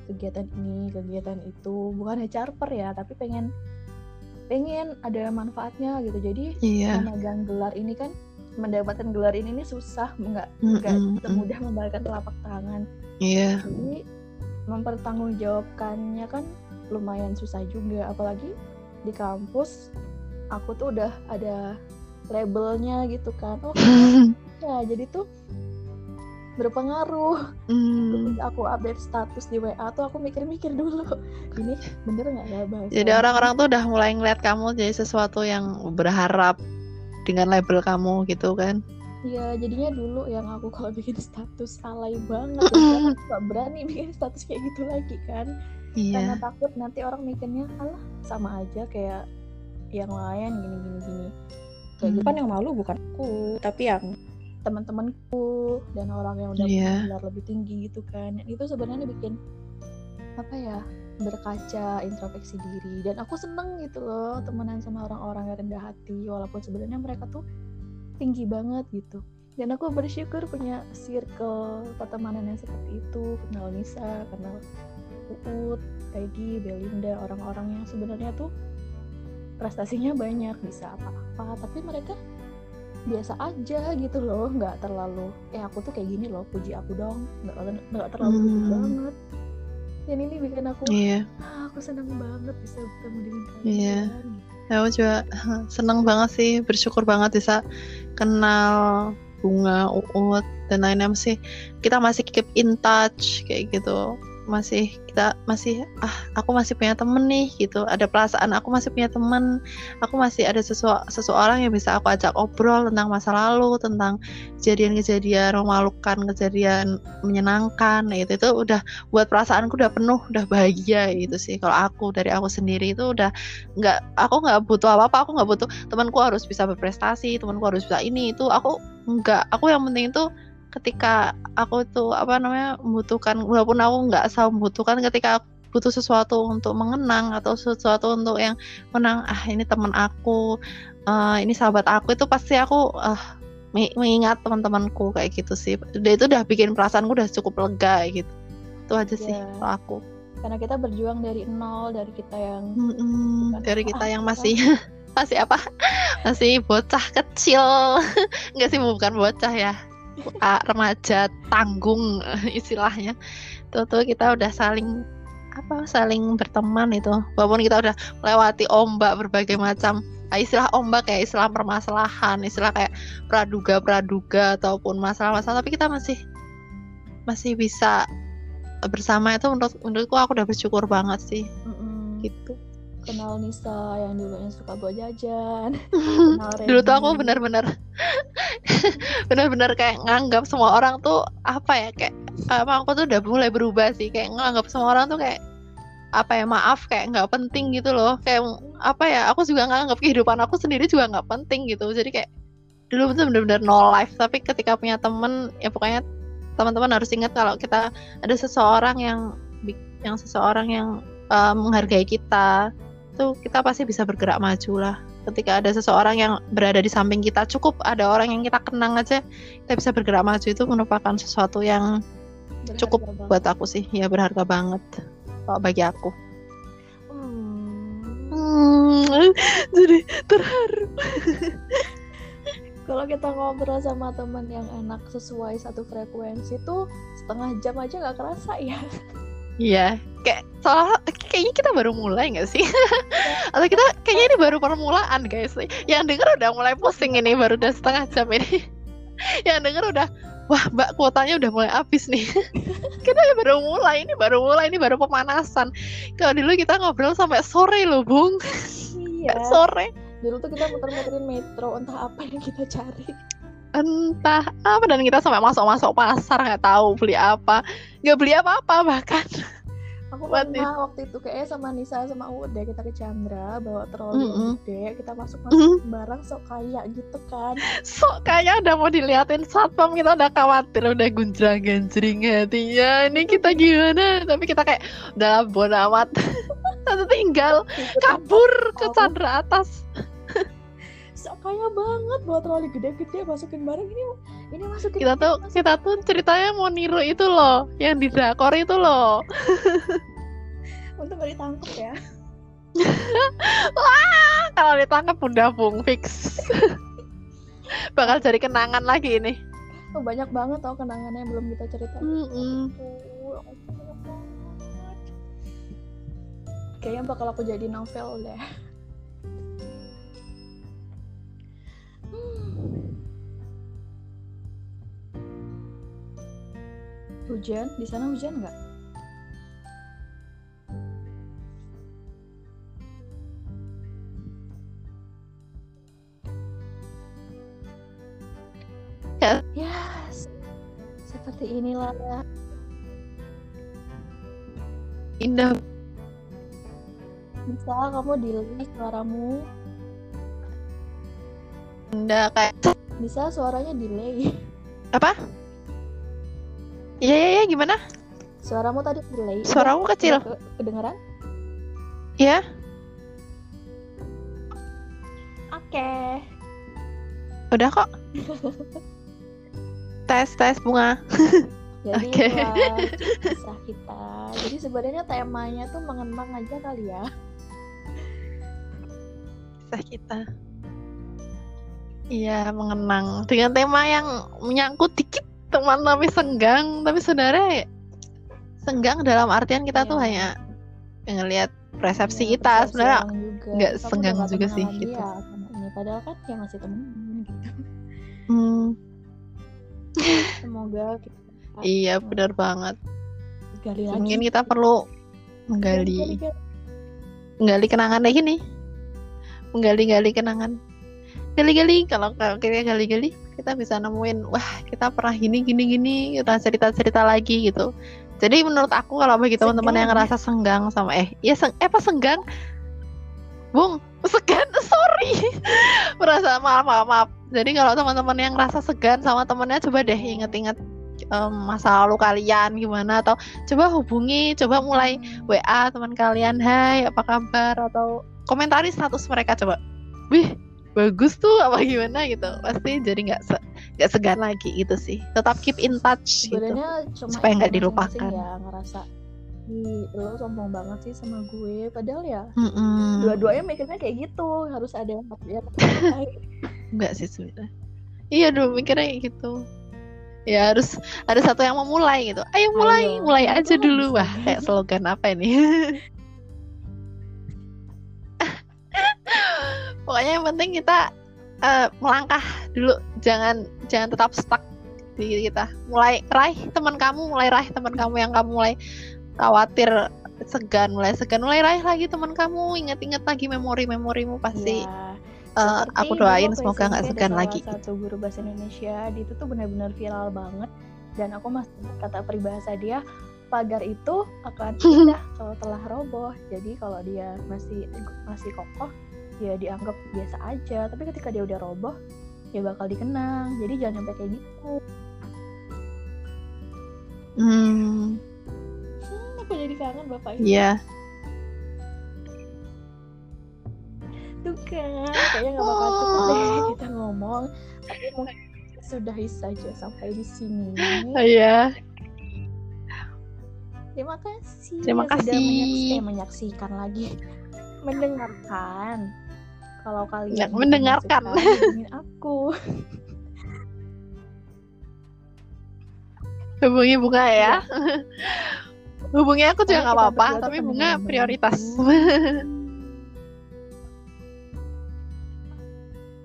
kegiatan ini kegiatan itu bukannya charper ya tapi pengen pengen ada manfaatnya gitu jadi Iya. memegang gelar ini kan mendapatkan gelar ini nih susah nggak nggak mm. semudah membalikan telapak tangan Iya. jadi mempertanggungjawabkannya kan lumayan susah juga apalagi di kampus aku tuh udah ada labelnya gitu kan. Oh ya jadi tuh berpengaruh. Ketika aku update status di WA tuh aku mikir-mikir dulu ini bener nggak ya bahasa? Jadi orang-orang tuh udah mulai ngeliat kamu jadi sesuatu yang berharap dengan label kamu gitu kan. Iya, jadinya dulu yang aku kalau bikin status alay banget, aku nggak berani bikin status kayak gitu lagi kan, karena Iya. takut nanti orang mikirnya, alah sama aja kayak yang lain gini gini gini. Kayak gitu Hmm. kan yang malu bukan aku, tapi yang teman-temanku dan orang yang udah Iya. punya gelar lebih tinggi gitu kan. Itu sebenarnya bikin apa ya berkaca introspeksi diri dan aku seneng gitu loh temenan sama orang-orang yang rendah hati walaupun sebenarnya mereka tuh tinggi banget gitu dan aku bersyukur punya circle pertemanan yang seperti itu kenal Nisa kenal Uut Peggy Belinda orang-orang yang sebenarnya tuh prestasinya banyak bisa apa-apa tapi mereka biasa aja gitu loh nggak terlalu eh aku tuh kayak gini loh puji aku dong nggak nggak terlalu Hmm. banget dan ini bikin aku Iya. "Ah, aku seneng banget bisa bertemu dengan kalian Iya. gitu. Aku juga seneng banget sih, bersyukur banget bisa kenal bunga, uut dan lainnya masih kita masih keep in touch kayak gitu. Masih kita masih ah aku masih punya temen nih gitu. Ada perasaan aku masih punya temen. Aku masih ada sesua- seseorang yang bisa aku ajak obrol tentang masa lalu, tentang kejadian-kejadian memalukan, kejadian menyenangkan. Nah, itu itu udah buat perasaanku udah penuh, udah bahagia gitu sih. Kalau aku dari aku sendiri itu udah nggak aku nggak butuh apa apa aku nggak butuh temanku harus bisa berprestasi temanku harus bisa ini itu aku nggak aku yang penting itu ketika aku tuh apa namanya membutuhkan walaupun aku nggak selalu membutuhkan ketika aku butuh sesuatu untuk mengenang atau sesuatu untuk yang menang ah ini teman aku eh, ini sahabat aku itu pasti aku ah me- mengingat teman-temanku kayak gitu sih. Udah itu udah bikin perasaanku udah cukup lega gitu. Itu aja sih Ya. kalau aku. Karena kita berjuang dari nol dari kita yang Mm-mm, Bukan dari kita. yang masih masih apa? Masih bocah kecil. Nggak sih bukan bocah ya. Ah, remaja tanggung istilahnya. Tuh tuh kita udah saling apa saling berteman itu. Walaupun kita udah melewati ombak berbagai macam ah, istilah ombak kayak istilah permasalahan istilah kayak praduga praduga ataupun masalah-masalah tapi kita masih masih bisa bersama. Itu menurut menurutku aku udah bersyukur banget sih. Mm-mm, gitu kenal Nisa yang dulunya suka bawa jajan. Kenal dulu tuh aku benar-benar benar-benar kayak nganggap semua orang tuh apa ya kayak apa aku tuh udah mulai berubah sih. Kayak nganggap semua orang tuh kayak apa ya maaf kayak nggak penting gitu loh. Kayak apa ya aku juga nganggap kehidupan aku sendiri juga nggak penting gitu. Jadi kayak dulu tuh benar-benar no life. Tapi ketika punya temen ya pokoknya teman-teman harus ingat kalau kita ada seseorang yang yang seseorang yang uh, menghargai kita tuh kita pasti bisa bergerak maju lah. Ketika ada seseorang yang berada di samping kita cukup ada orang yang kita kenang aja kita bisa bergerak maju itu merupakan sesuatu yang Berharga cukup banget. buat aku sih. Ya berharga banget. Kalau bagi aku. Hmm. hmm, jadi terharu. Kalau kita ngobrol sama teman yang enak sesuai satu frekuensi tuh setengah jam aja nggak kerasa ya Iya, kayak soalnya kayaknya kita baru mulai nggak sih? Atau kita kayaknya ini baru permulaan guys. Yang denger udah mulai pusing ini baru udah setengah jam ini. Yang denger udah wah mbak kuotanya udah mulai habis nih. kita baru mulai ini baru mulai ini baru pemanasan. Kalau dulu kita ngobrol sampai sore loh bung. iya sore dulu tuh kita muter-muterin metro entah apa yang kita cari entah apa dan kita sampai masuk-masuk pasar nggak tahu beli apa. Nggak beli apa-apa bahkan. Aku What pernah waktu itu kayak sama Nisa sama Ude kita ke Chandra bawa troli yang Mm-mm. gede kita masuk Mm. masuk barang sok kaya gitu kan. So kayaknya udah mau diliatin satpam kita udah khawatir udah gunjang ganjring hatinya. Ini kita gimana? Tapi kita kayak udah bodo amat. Satu tinggal kabur ke Chandra atas sok kaya banget bawa troli gede-gede masukin barang ini ini masukin kita tuh kita tuh ceritanya mau niru itu loh yang di drakor itu loh. Untuk gak ditangkap ya. Wah, kalau ditangkap udah bung fix. Bakal jadi kenangan lagi ini. Oh, banyak banget tau kenangannya yang belum kita ceritain ya kayaknya bakal aku jadi novel deh hujan di sana hujan nggak Ya. Yes. Seperti inilah indah bisa kamu delay suaramu indah kayak bisa suaranya delay. Apa? Iya iya iya gimana? Suaramu tadi delay. Suaramu Udah- kecil. udah ke- kedengeran? Ya oke. Udah kok. Tes tes bunga. Jadi Oke. itulah kisah kita. Jadi sebenarnya temanya tuh mengenang aja kali ya. Kisah kita iya mengenang. Dengan tema yang menyangkut dikit teman tapi senggang. Tapi sebenarnya senggang dalam artian kita tuh Iya. hanya ngelihat persepsi Ya, kita. sebenarnya nggak senggang juga sih, gitu. dia sama ini. Padahal kan ya masih temen gitu. Hmm, semoga kita iya benar banget. Gali lagi. Mungkin kita perlu Gali, menggali. Gali, gali. menggali kenangan kayak gini menggali-gali kenangan gali-gali kalau kita gali-gali kita bisa nemuin wah kita pernah gini gini gini kita cerita-cerita lagi gitu. Jadi menurut aku kalau bagi teman-teman yang ngerasa senggang sama eh ya seng eh apa senggang? Bung segan sorry. Merasa maaf maaf maaf. Jadi kalau teman-teman yang ngerasa segan sama temennya coba deh inget-inget em, masa lalu kalian gimana atau coba hubungi coba mulai WA teman kalian, hai apa kabar? Atau komentari status mereka coba. Wih, bagus tuh apa gimana gitu. Pasti jadi nggak se nggak segan lagi gitu sih. Tetap keep in touch gitu. sebenarnya cuma Supaya nggak dilupakan. ya ngerasa lo sombong banget sih sama gue padahal ya Mm-mm. dua-duanya mikirnya kayak gitu harus ada yang ya, Enggak sih sebenarnya. Iya dulu mikirnya kayak gitu. Ya harus ada satu yang memulai gitu. Ayo mulai, Ayo. mulai aja dulu. Wah, kayak slogan apa ini? Pokoknya yang penting kita eh, melangkah dulu, jangan jangan tetap stuck di diri kita. Mulai raih teman kamu, mulai raih teman kamu yang kamu mulai khawatir segan, mulai segan, mulai raih lagi teman kamu, ingat-ingat lagi memori-memorimu pasti. Ya, eh, seperti aku doain semoga nggak segan lagi. satu guru bahasa Indonesia di itu tuh benar-benar viral banget dan aku masih kata peribahasa dia pagar itu akan indah kalau telah roboh jadi kalau dia masih masih kokoh ya dianggap biasa aja tapi ketika dia udah roboh ya bakal dikenang jadi jangan sampai kayak gitu Hmm, hmm, aku jadi kangen bapak ini iya. tuh kan kayaknya nggak bakal cukup deh kita ngomong tapi mungkin sudahi saja sampai di sini Iya. Terima kasih. Terima sudah kasih. menyaks- eh, menyaksikan lagi, mendengarkan. Kalau kalian Ya, juga mendengarkan. hubungin aku. Hubungi bunga ya. Hubungi aku juga nggak apa-apa, tapi bunga yang prioritas.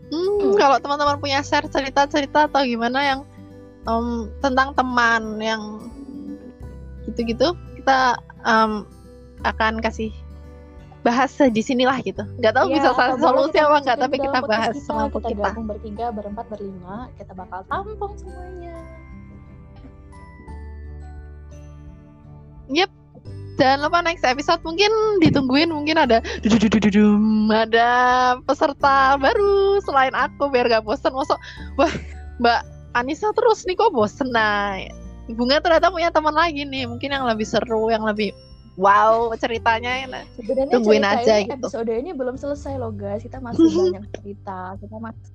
hmm, kalau teman-teman punya share cerita-cerita atau gimana yang em, tentang teman yang gitu-gitu, kita em, akan kasih bahas di sinilah gitu. Nggak tahu Ya, bisa solusi kita apa nggak, tapi kita bahas semampu kita kita. gabung bertiga berempat berlima kita bakal tampung semuanya Yep. Jangan lupa next episode mungkin ditungguin mungkin ada ada peserta baru selain aku biar gak bosen masuk wah Mbak Anissa terus nih kok bosen nah Bunga ternyata punya teman lagi nih mungkin yang lebih seru yang lebih wow ceritanya nah. sebenarnya Tungguin cerita aja ini gitu. episode ini belum selesai loh guys kita masih banyak cerita kita masih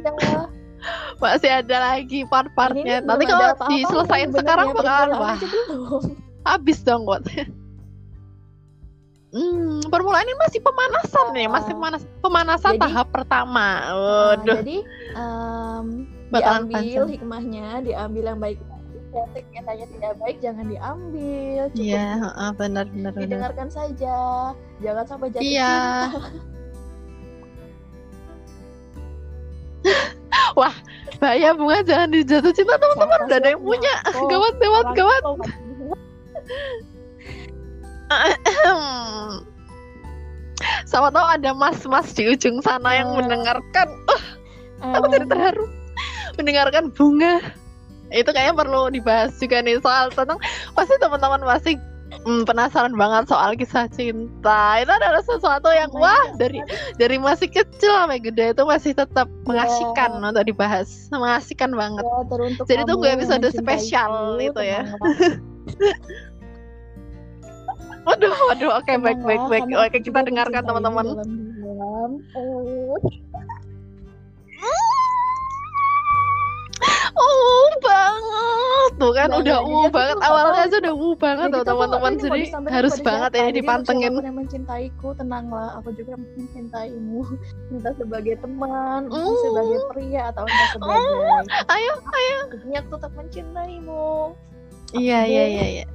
ya masih ada lagi part-partnya nanti kalau diselesain bener-bener sekarang ya, bakalan permulaan wah habis dong buat Hmm, permulaan ini masih pemanasan nih, masih Ah. pemanas pemanasan Jadi- tahap pertama. Nah, Waduh. jadi em, Bakalan diambil panjang. hikmahnya diambil yang baik yang ternyata tidak baik jangan diambil cukup Iya, heeh, benar benar benar. didengarkan saja jangan sampai jatuh Iya. cinta Wah, bahaya bunga jangan dijatuh cinta teman-teman udah ada yang punya. aku? Gawat gawat gawat. Sama tahu ada mas-mas di ujung sana yang Eh. mendengarkan. Aku Em, jadi terharu mendengarkan bunga. Itu kayaknya perlu dibahas juga nih soal tentang pasti teman-teman pasti hmm, penasaran banget soal kisah cinta. Itu adalah sesuatu yang Oh wah God. dari dari masih kecil sampai gede itu masih tetap Iya. mengasihkan untuk dibahas. Mengasihkan banget. ya, teruntuk Jadi tunggu episode spesial itu ya. tenanglah. Waduh, waduh, oke baik baik baik. karena Oke, kita dengarkan teman-teman. Oh. Oh banget, tuh kan udah uh aku banget awalnya aja udah uh banget tuh aku teman-teman. Jadi harus banget untuk dipantengin. siapa pun yang mencintaiku, tenanglah, aku juga mencintaimu. Entah sebagai teman, entah Oh. sebagai pria atau entah sebagai Ayo, ayo. Intinya aku tetap mencintaimu. Iya Aku iya iya iya.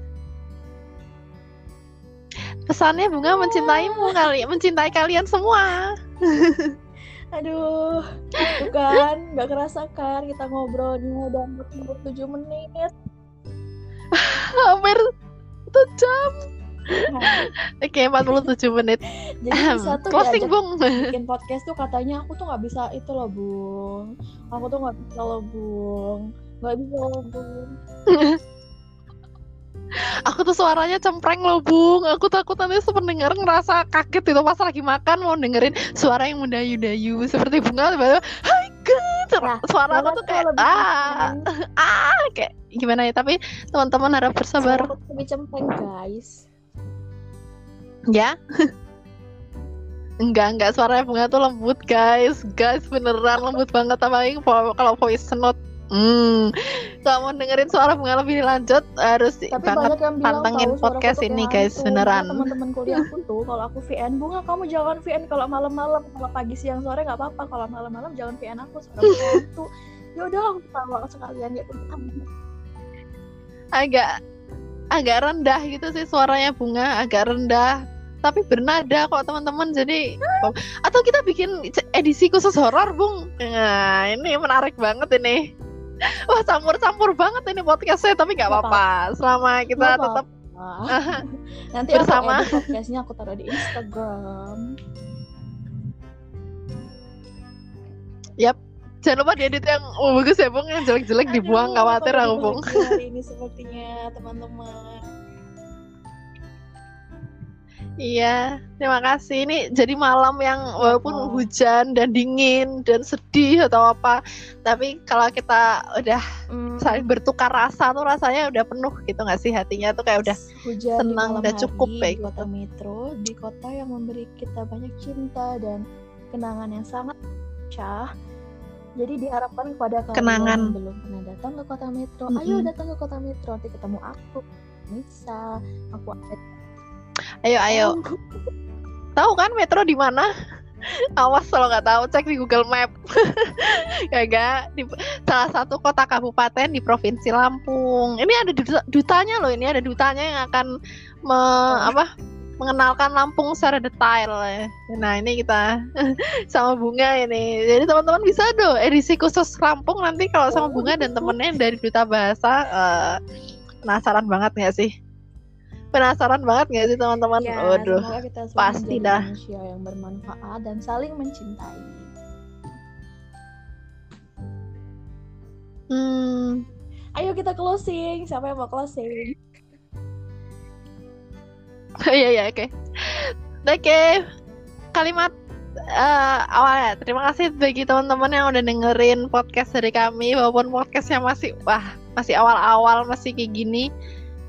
Pesannya bunga mencintaimu kali, mencintai kalian semua. Aduh, tuh kan, nggak kerasa kan kita ngobrolnya udah 47 menit. Hampir satu jam. Oke, 47 menit. jadi bisa tuh Closing, Bung. bikin podcast tuh katanya aku tuh nggak bisa itu loh bung aku tuh nggak bisa loh bung nggak bisa loh bung Aku tuh suaranya cempreng loh, Bung. Aku takut nanti pendengar ngerasa kaget itu pas lagi makan mau dengerin suara yang mendayu-dayu seperti bunga tiba-tiba, "Hai, guys." Nah, Suara aku tuh kayak ah, ah kayak gimana ya, tapi teman-teman harap bersabar. lebih cempreng guys Ya. Enggak, enggak suaranya bunga tuh lembut, guys. Guys, beneran lembut banget apalagi kalau voice note. Hmm. Kalau mau dengerin suara bunga lebih lanjut harus tapi banget yang bilang pantengin tahu podcast ini, guys, beneran. Teman-teman kuliahku tuh kalau aku VN bunga kamu jangan VN kalau malam-malam. Kalau pagi siang sore nggak apa-apa. Kalau malam-malam jangan VN aku suara hantu ya udah aku tawa sekalian ya agak agak rendah gitu sih suaranya bunga agak rendah. Tapi bernada kok teman-teman. Jadi atau kita bikin edisi khusus horor bung? Nah ini menarik banget ini wah campur-campur banget ini podcastnya tapi nggak apa-apa. selama kita apa-apa. tetap nanti Bersama. aku podcastnya aku taruh di Instagram. Jangan lupa diedit yang oh, bagus ya bung. Yang jelek-jelek dibuang khawatir aku bung. hari ini sepertinya teman-teman Iya, terima kasih. Ini jadi malam yang walaupun Oh. hujan dan dingin dan sedih atau apa, tapi kalau kita udah Hmm, saling bertukar rasa tuh rasanya udah penuh gitu nggak sih hatinya tuh kayak udah hujan senang, udah hari cukup di kayak kota metro di kota yang memberi kita banyak cinta dan kenangan yang sangat syah jadi diharapkan kepada kalian Kenangan. yang belum pernah datang ke kota metro ayo Mm-mm. datang ke kota metro nanti ketemu aku Nisa aku ada ayo ayo. Tahu kan metro di mana? Awas kalau nggak tahu cek di Google Map. Ya gak di salah satu kota kabupaten di provinsi Lampung. Ini ada duta- dutanya loh ini ada dutanya yang akan me- apa mengenalkan Lampung secara detail. Ya. nah ini kita sama bunga ini. Jadi teman-teman bisa do edisi khusus Lampung nanti kalau sama bunga dan temennya dari duta bahasa eh, penasaran banget nggak sih Penasaran banget gak sih teman-teman? Ya, Waduh. kita pasti dah. manusia yang bermanfaat dan saling mencintai. Hmm, Ayo kita closing. Siapa yang mau closing? iya iya oke. Oke. Kalimat eh, awalnya terima kasih bagi teman-teman yang udah dengerin podcast dari kami walaupun podcastnya masih wah masih awal-awal masih kayak gini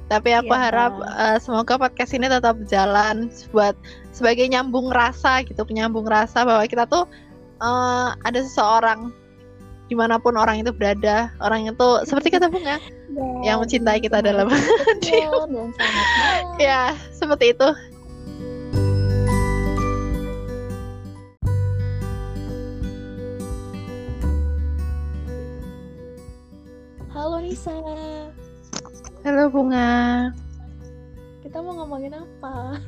tapi aku Iya. harap eh, semoga podcast ini tetap jalan buat sebagai nyambung rasa gitu penyambung rasa bahwa kita tuh eh, ada seseorang di mana pun orang itu berada orang itu seperti kata bunga Yang mencintai kita dalam hati. Ya seperti itu Halo Nisa. Halo bunga. Kita mau ngomongin apa?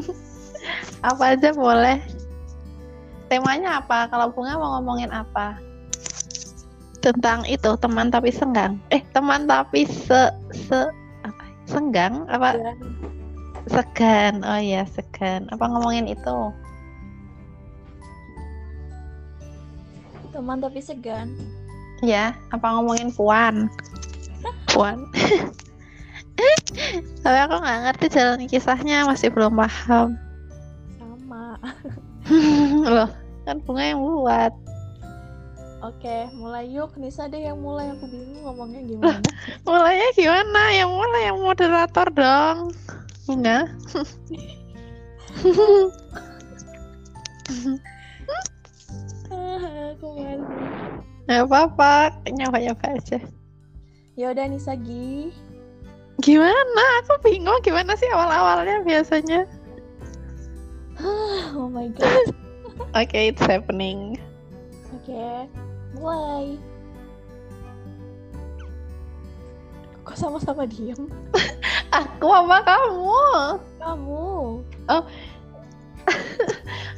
apa aja boleh. Temanya apa? Kalau bunga mau ngomongin apa? Tentang itu teman tapi senggang. Eh teman tapi se se apa? Senggang? Apa? Ya, segan. Oh iya segan. Apa ngomongin itu? Teman tapi segan. ya apa ngomongin puan puan tapi aku nggak ngerti jalan kisahnya masih belum paham Sama. loh kan bunga yang buat Oke, mulai yuk. Nisa deh yang mulai. Aku bingung ngomongnya gimana. mulainya gimana yang mulai yang moderator dong bunga Ah, aku malu. nggak apa-apa nyoba nyoba aja Ya udah Nisa Gi. gimana aku bingung gimana sih awal awalnya biasanya Oh my god. oke it's happening Oke, mulai. Kok sama-sama diem? aku apa kamu Kamu.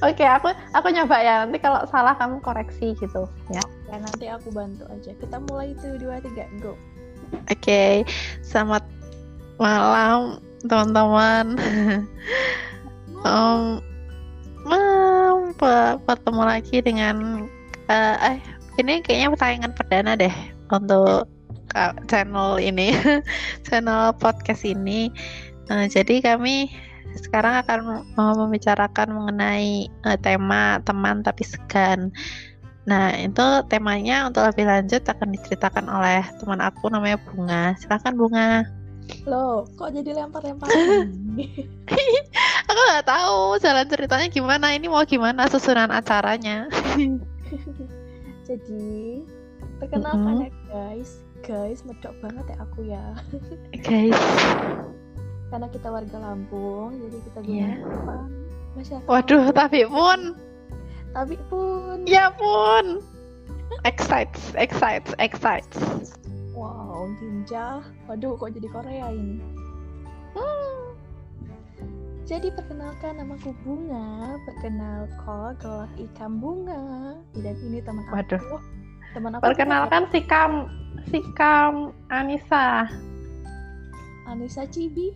Oke, aku aku nyoba ya. Nanti kalau salah kamu koreksi gitu ya. Ya nanti aku bantu aja. Kita mulai itu dua tiga go. Oke, selamat malam teman-teman. Em, em, pe- bertemu lagi dengan eh, eh ini kayaknya tayangan perdana deh untuk channel ini, channel podcast ini. Eh, jadi kami sekarang akan mau membicarakan mengenai eh, tema teman tapi segan. Nah, itu temanya untuk lebih lanjut akan diceritakan oleh teman aku namanya Bunga. Silakan Bunga. Loh, kok jadi lempar-lempar? Aku nggak tahu jalan ceritanya gimana. Ini mau gimana susunan acaranya? jadi perkenalkan ya guys. Guys, medok banget ya aku ya. Guys, Karena kita warga Lampung, jadi kita Iya. gunakan masyarakat. waduh, tapi pun, Tapi pun, ya pun, excites, excites, excites. wow, ginjal. Waduh, kok jadi Korea ini? Hmm. Jadi perkenalkan namaku Bunga, perkenalkan gelar ikan bunga. Dan ini teman aku. Waduh. Teman aku. Perkenalkan si Kam, si Kam Anissa, Anissa Cibi.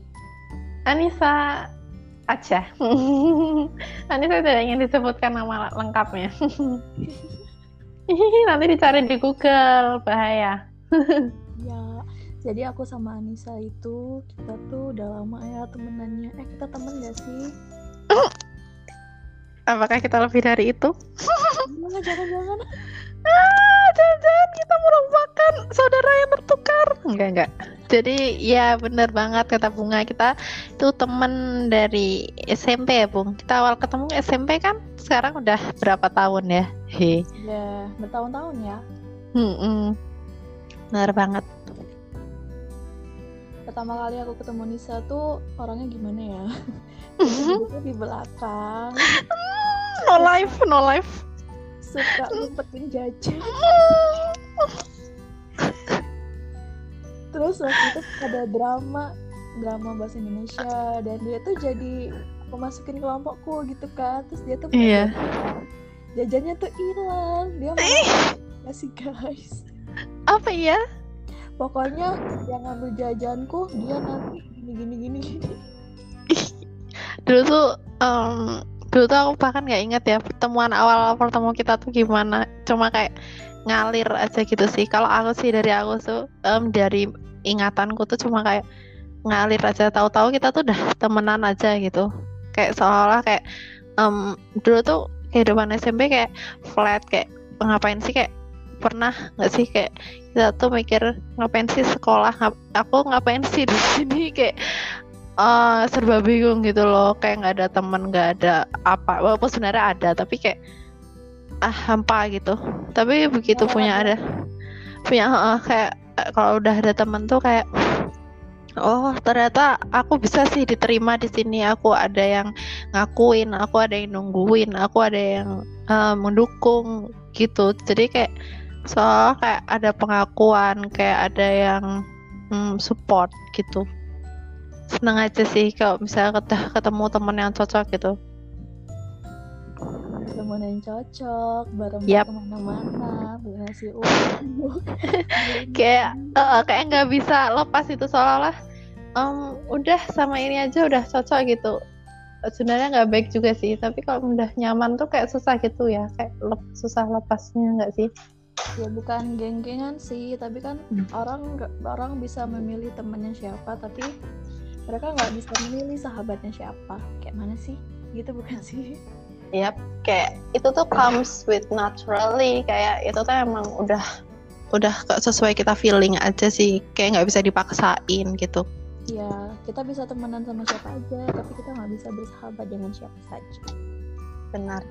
Anissa aja. Anissa tidak ingin disebutkan nama lengkapnya. Nanti dicari di Google, bahaya. Ya, jadi aku sama Anissa itu kita tuh udah lama ya temenannya. Eh kita temen gak sih? Apakah kita lebih dari itu? Jangan jangan-jangan. Jangan-jangan kita merupakan saudara yang tertukar. Enggak, enggak. Jadi ya bener banget kata Bunga kita itu temen dari SMP ya Bung. Kita awal ketemu SMP kan sekarang udah berapa tahun ya? He. Ya bertahun-tahun ya. Hmm, bener banget. Pertama kali aku ketemu Nisa tuh orangnya gimana ya? Di belakang, No life, no life. Suka ngumpetin jajan. Terus waktu itu ada drama, drama bahasa Indonesia dan dia tuh jadi aku masukin kelompokku gitu kan. Terus dia tuh Iya. jajan. Jajannya tuh hilang. Dia malah kasih guys. Apa ya? pokoknya yang ngambil jajanku dia nanti gini gini gini gini dulu tuh em, dulu tuh aku bahkan nggak ingat ya pertemuan awal pertemuan kita tuh gimana. Cuma kayak ngalir aja gitu sih. Kalau aku sih dari aku tuh em, dari ingatanku tuh cuma kayak ngalir aja. Tahu-tahu kita tuh udah temenan aja gitu. Kayak seolah kayak em, dulu tuh kehidupan SMP kayak flat kayak ngapain sih kayak pernah nggak sih kayak kita tuh mikir ngapain sih sekolah ngap- aku ngapain sih di sini? Kayak eh, serba bingung gitu loh. Kayak nggak ada teman nggak ada apa. Walaupun sebenarnya ada tapi kayak ah hampa gitu. Tapi begitu Ya, punya ada. punya heeh, kayak eh, kalau udah ada teman tuh kayak oh ternyata aku bisa sih diterima di sini. Aku ada yang ngakuin aku ada yang nungguin aku ada yang eh, mendukung gitu. Jadi kayak soal kayak ada pengakuan kayak ada yang mm, support gitu seneng aja sih kalau misalnya ket- ketemu teman yang cocok gitu temen yang cocok bareng Yap. ke mana-mana beli Kayak. Eh, kayak nggak bisa lepas itu seolah-olah em, udah sama ini aja udah cocok gitu sebenarnya nggak baik juga sih tapi kalau udah nyaman tuh kayak susah gitu ya kayak lep- susah lepasnya nggak sih ya bukan geng-gengan sih tapi kan Hmm. orang orang bisa memilih temennya siapa tapi mereka nggak bisa memilih sahabatnya siapa. Kayak mana sih? Gitu bukan sih? Yap, kayak itu tuh comes with naturally. Kayak itu tuh emang udah udah sesuai kita feeling aja sih. Kayak nggak bisa dipaksain gitu. Ya kita bisa temenan sama siapa aja tapi kita nggak bisa bersahabat dengan siapa saja. Benar.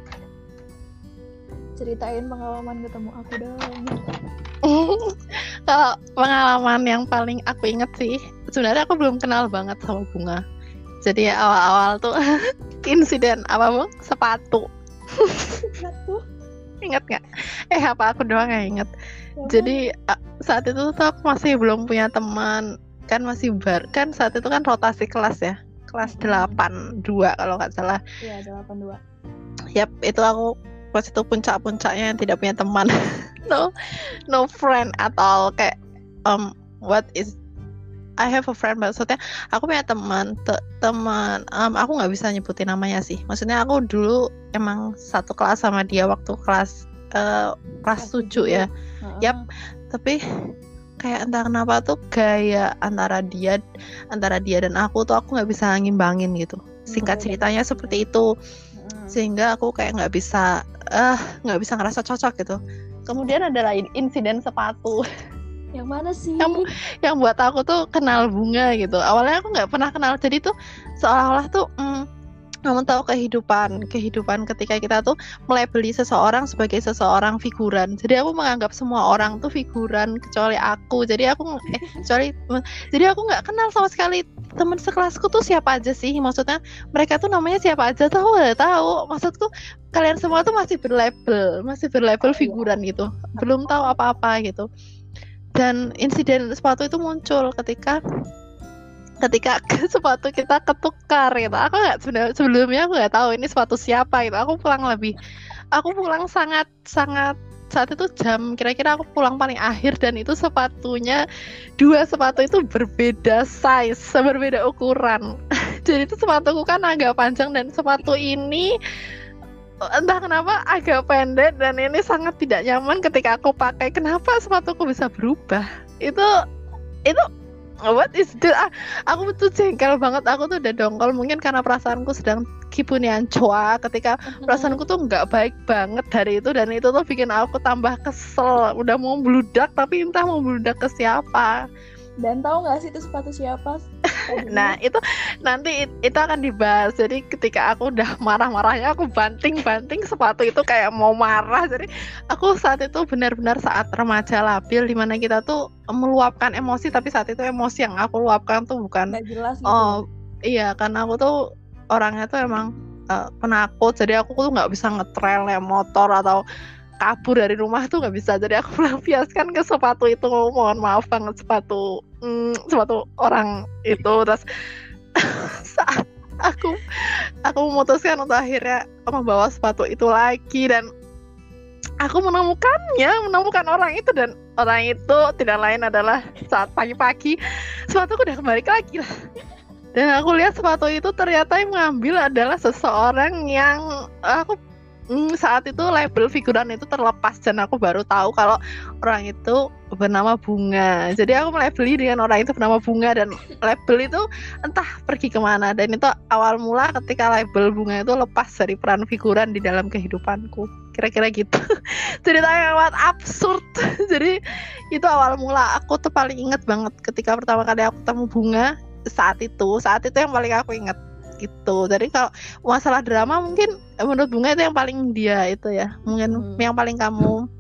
Ceritain pengalaman ketemu aku dong. Kalau pengalaman yang paling aku inget sih sebenarnya aku belum kenal banget sama bunga. Jadi awal-awal tuh insiden apa bang? Sepatu. Satu inget nggak? Eh apa aku doang yang inget jadi uh, saat itu tuh aku masih belum punya teman. Kan masih bar kan saat itu kan rotasi kelas ya. Kelas Mm-mm. 82 kalau nggak salah. Ya delapan dua. Yap, itu aku pas itu puncak-puncaknya yang tidak punya teman. no, no friend at all. Kayak um, what is I have a friend maksudnya aku punya teman te- teman um, aku nggak bisa nyebutin namanya sih maksudnya aku dulu emang satu kelas sama dia waktu kelas eh, kelas Kelas 7 ya Heeh. Yap. tapi kayak entah kenapa tuh gaya antara dia antara dia dan aku tuh aku nggak bisa ngimbangin gitu singkat beda. ceritanya seperti itu Heeh. sehingga aku kayak nggak bisa eh nggak bisa ngerasa cocok gitu kemudian ada lain insiden sepatu yang mana sih? Yang- yang buat aku tuh kenal bunga gitu. Awalnya aku nggak pernah kenal. Jadi tuh seolah-olah tuh mm, kamu tahu kehidupan kehidupan ketika kita tuh melebeli seseorang sebagai seseorang figuran. Jadi aku menganggap semua orang tuh figuran kecuali aku. Jadi aku eh, kecuali jadi aku nggak kenal sama sekali teman sekelasku tuh siapa aja sih. Maksudnya mereka tuh namanya siapa aja tuh aku nggak tahu. Maksudku kalian semua tuh masih berlabel masih berlabel figuran gitu. Belum tahu apa-apa gitu dan insiden sepatu itu muncul ketika ketika sepatu kita ketukar gitu. Aku nggak sebelumnya aku nggak tahu ini sepatu siapa gitu. Aku pulang lebih aku pulang sangat sangat saat itu jam kira-kira aku pulang paling akhir dan itu sepatunya dua sepatu itu berbeda size berbeda ukuran. Jadi itu sepatuku kan agak panjang dan sepatu ini entah kenapa agak pendek dan ini sangat tidak nyaman ketika aku pakai. Kenapa sepatuku bisa berubah? Itu itu what is this Ah, aku tuh jengkel banget. Aku tuh udah dongkol mungkin karena perasaanku sedang kipunian coa ketika perasaanku tuh nggak baik banget dari itu dan itu tuh bikin aku tambah kesel. Udah mau bludak tapi entah mau bludak ke siapa. Dan tahu nggak sih itu sepatu siapa nah itu nanti it- itu akan dibahas. Jadi ketika aku udah marah-marahnya aku banting-banting sepatu itu kayak mau marah. Jadi aku saat itu benar-benar saat remaja labil di mana kita tuh meluapkan emosi tapi saat itu emosi yang aku luapkan tuh bukan nggak jelas gitu. Oh iya karena aku tuh orangnya tuh emang eh, penakut. Jadi aku tuh nggak bisa ngetrail naik motor atau kabur dari rumah tuh nggak bisa. Jadi aku melampiaskan ke sepatu itu. Mohon maaf banget sepatu mm, sepatu orang itu. Terus saat aku aku memutuskan untuk akhirnya membawa sepatu itu lagi dan aku menemukannya menemukan orang itu dan orang itu tidak lain adalah saat pagi-pagi sepatuku udah kembali lagi lah. Dan aku lihat sepatu itu ternyata yang mengambil adalah seseorang yang aku mm, saat itu label figuran itu terlepas dan aku baru tahu kalau orang itu bernama Bunga. Jadi aku melabeli dengan orang itu bernama Bunga dan label itu entah pergi ke mana dan itu awal mula ketika label Bunga itu lepas dari peran figuran di dalam kehidupanku. Kira-kira gitu. Cerita yang amat absurd. Jadi itu awal mula aku tuh paling inget banget ketika pertama kali aku ketemu Bunga saat itu. Saat itu yang paling aku inget gitu. Jadi kalau masalah drama mungkin menurut Bunga itu yang paling dia itu ya. Mungkin Hmm. yang paling kamu